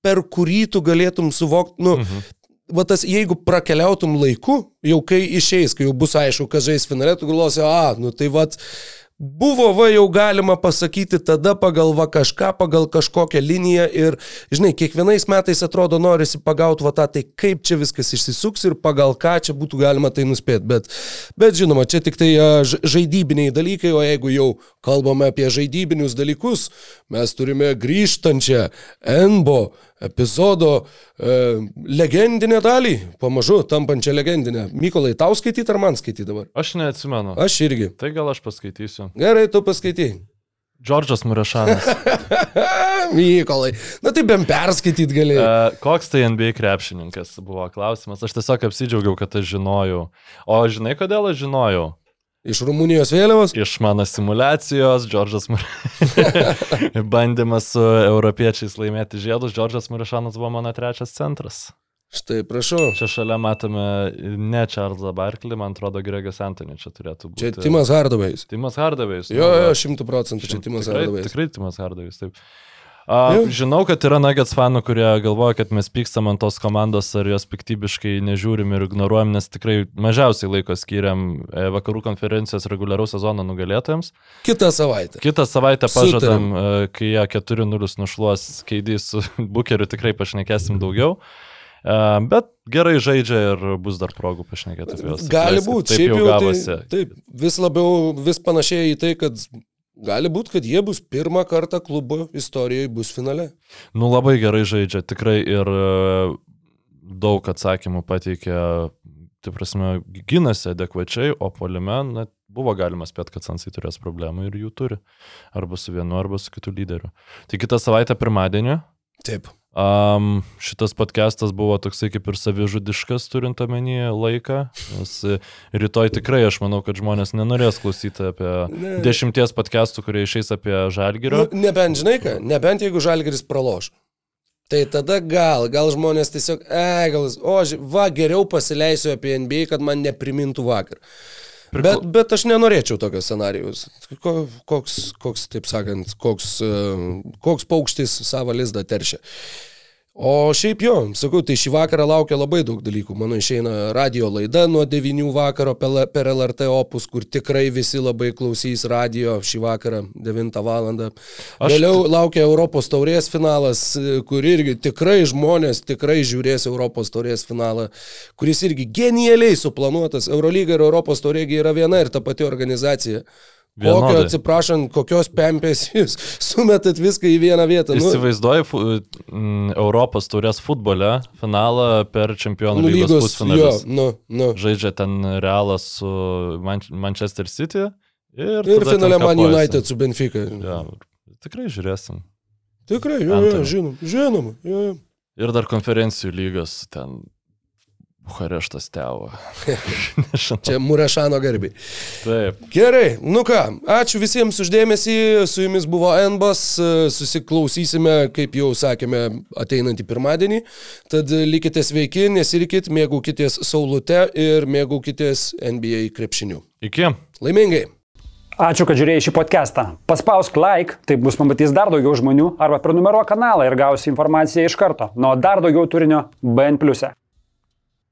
per kurį tu galėtum suvokti, nu, mhm. Va tas, jeigu prakeliautum laiku, jau kai išeis, kai jau bus aišku, kas žais finale, tu galvosi, a, nu tai vat, Buvo va jau galima pasakyti tada pagal va kažką, pagal kažkokią liniją ir, žinai, kiekvienais metais atrodo norisi pagauti va tą, tai kaip čia viskas išsisuks ir pagal ką čia būtų galima tai nuspėti. Bet, bet žinoma, čia tik tai žaidybiniai dalykai, o jeigu jau kalbame apie žaidybinius dalykus, mes turime grįžtančią NBO epizodo e, legendinę dalį, pamažu tampančią legendinę. Mykolai, tau skaityti ar man skaityti dabar? Aš neatsimenu. Aš irgi. Tai gal aš paskaitysiu. Gerai, tu paskaitai. Džordžas Murešanas. <laughs> Mykolai, na tai bent perskaityt galėjai. E, koks tai NBA krepšininkas buvo klausimas. Aš tiesiog apsidžiaugiau, kad aš žinojau. O žinai, kodėl aš žinojau? Iš Rumunijos vėliavos? Iš mano simulacijos, Džordžas Mur... <laughs> Bandymas su europiečiais laimėti žiedus, Džordžas Murišanas buvo mano trečias centras. Štai, prašau. Čia šalia matome ne Čarlzą Barklį, man atrodo, Gregas Antony čia turėtų būti. Čia Timas Hardavais. Timas Hardavėjus. Jo, jo, šimtų procentų čia Timas Hardavais. tikrai Timas Hardavėjus, taip. A, Jo. žinau, kad yra Nuggets fanų, kurie galvoja, kad mes pykstam ant tos komandos ar jos piktybiškai nežiūrim ir ignoruojam, nes tikrai mažiausiai laiko skiriam e, vakarų konferencijos reguliaraus sezono nugalėtojams. Kitą savaitę. Kitą savaitę Sutarėm. pažadam, e, kai jie 4-0 nušluos keidys su <laughs> Bukeriu, tikrai pašnekėsim daugiau. E, Bet gerai žaidžia ir bus dar progų pašnekėti apie juos. Gali būti, Taip jau jau gavosi. tai, taip, vis labiau, vis panašiai į tai, kad gali būti, kad jie bus pirmą kartą klubo istorijoje bus finale. Nu labai gerai žaidžia, tikrai ir e, daug atsakymų pateikė, tai prasme, gynasi adekvačiai, o polime, na, buvo galima spėti, kad Sansai turės problemų ir jų turi. Arba su vienu, arba su kitu lyderiu. Tai kitą savaitę pirmadienį. Taip. Um, šitas podcastas buvo toksai kaip ir savižudiškas, turint omeny laiką, nes e, rytoj tikrai aš manau, kad žmonės nenorės klausyti apie Ne. dešimties podcastų, kurie išeis apie Nu, žalgirių. nebent, žinai ką, nebent jeigu Žalgeris praloš. Tai tada gal, gal žmonės tiesiog, e, gal, o, va, geriau pasileisiu apie NBA, kad man neprimintų vakar. Bet, bet aš nenorėčiau tokio scenarijaus. Ko, koks, koks, taip sakant, koks, e, koks paukštis savo lizdą teršia. O šiaip jo, sakau, tai šį vakarą laukia labai daug dalykų. Mano išeina radio laida nuo 9 vakaro per LRT opus, kur tikrai visi labai klausys radio šį vakarą 9 val. Aš- Vėliau laukia Europos taurės finalas, kur irgi tikrai žmonės tikrai žiūrės Europos taurės finalą, kuris irgi genialiai suplanuotas. Eurolyga ir Europos taurėgi yra viena ir ta pati organizacija. Kokio, Vienodai. atsiprašant, kokios pempės jūs sumetat viską į vieną vietą. Nu, Įsivaizduoju fu, m, Europos taurės futbole finalą per čempionų nu, lygos lygos, jo, pusfinalius. nu, nu. Žaidžia ten Realas su Man Manchester City ir, Ir finale Man. United su Benfica. Ja, tikrai žiūrėsim. Tikrai, jo, jo, žinom, žinoma. Jo, jo. Ir dar konferencijų lygos ten Bukareštas tevo. Nežinau. <laughs> Čia Murešano garbiai. Taip. Gerai, nu ką, ačiū visiems uždėmesį, su jumis buvo Enbas, susiklausysime, kaip jau sakėme, ateinantį pirmadienį, tad likite sveiki, nesirikit, mėgaukitės saulute ir mėgaukitės NBA krepšiniu. Iki. Laimingai! Ačiū, kad žiūrėjai šį podcastą. Paspausk like, taip bus pamatys dar daugiau žmonių, arba prenumeruok kanalą ir gausi informaciją iš karto. Nuo dar daugiau turinio BN ⁇. e.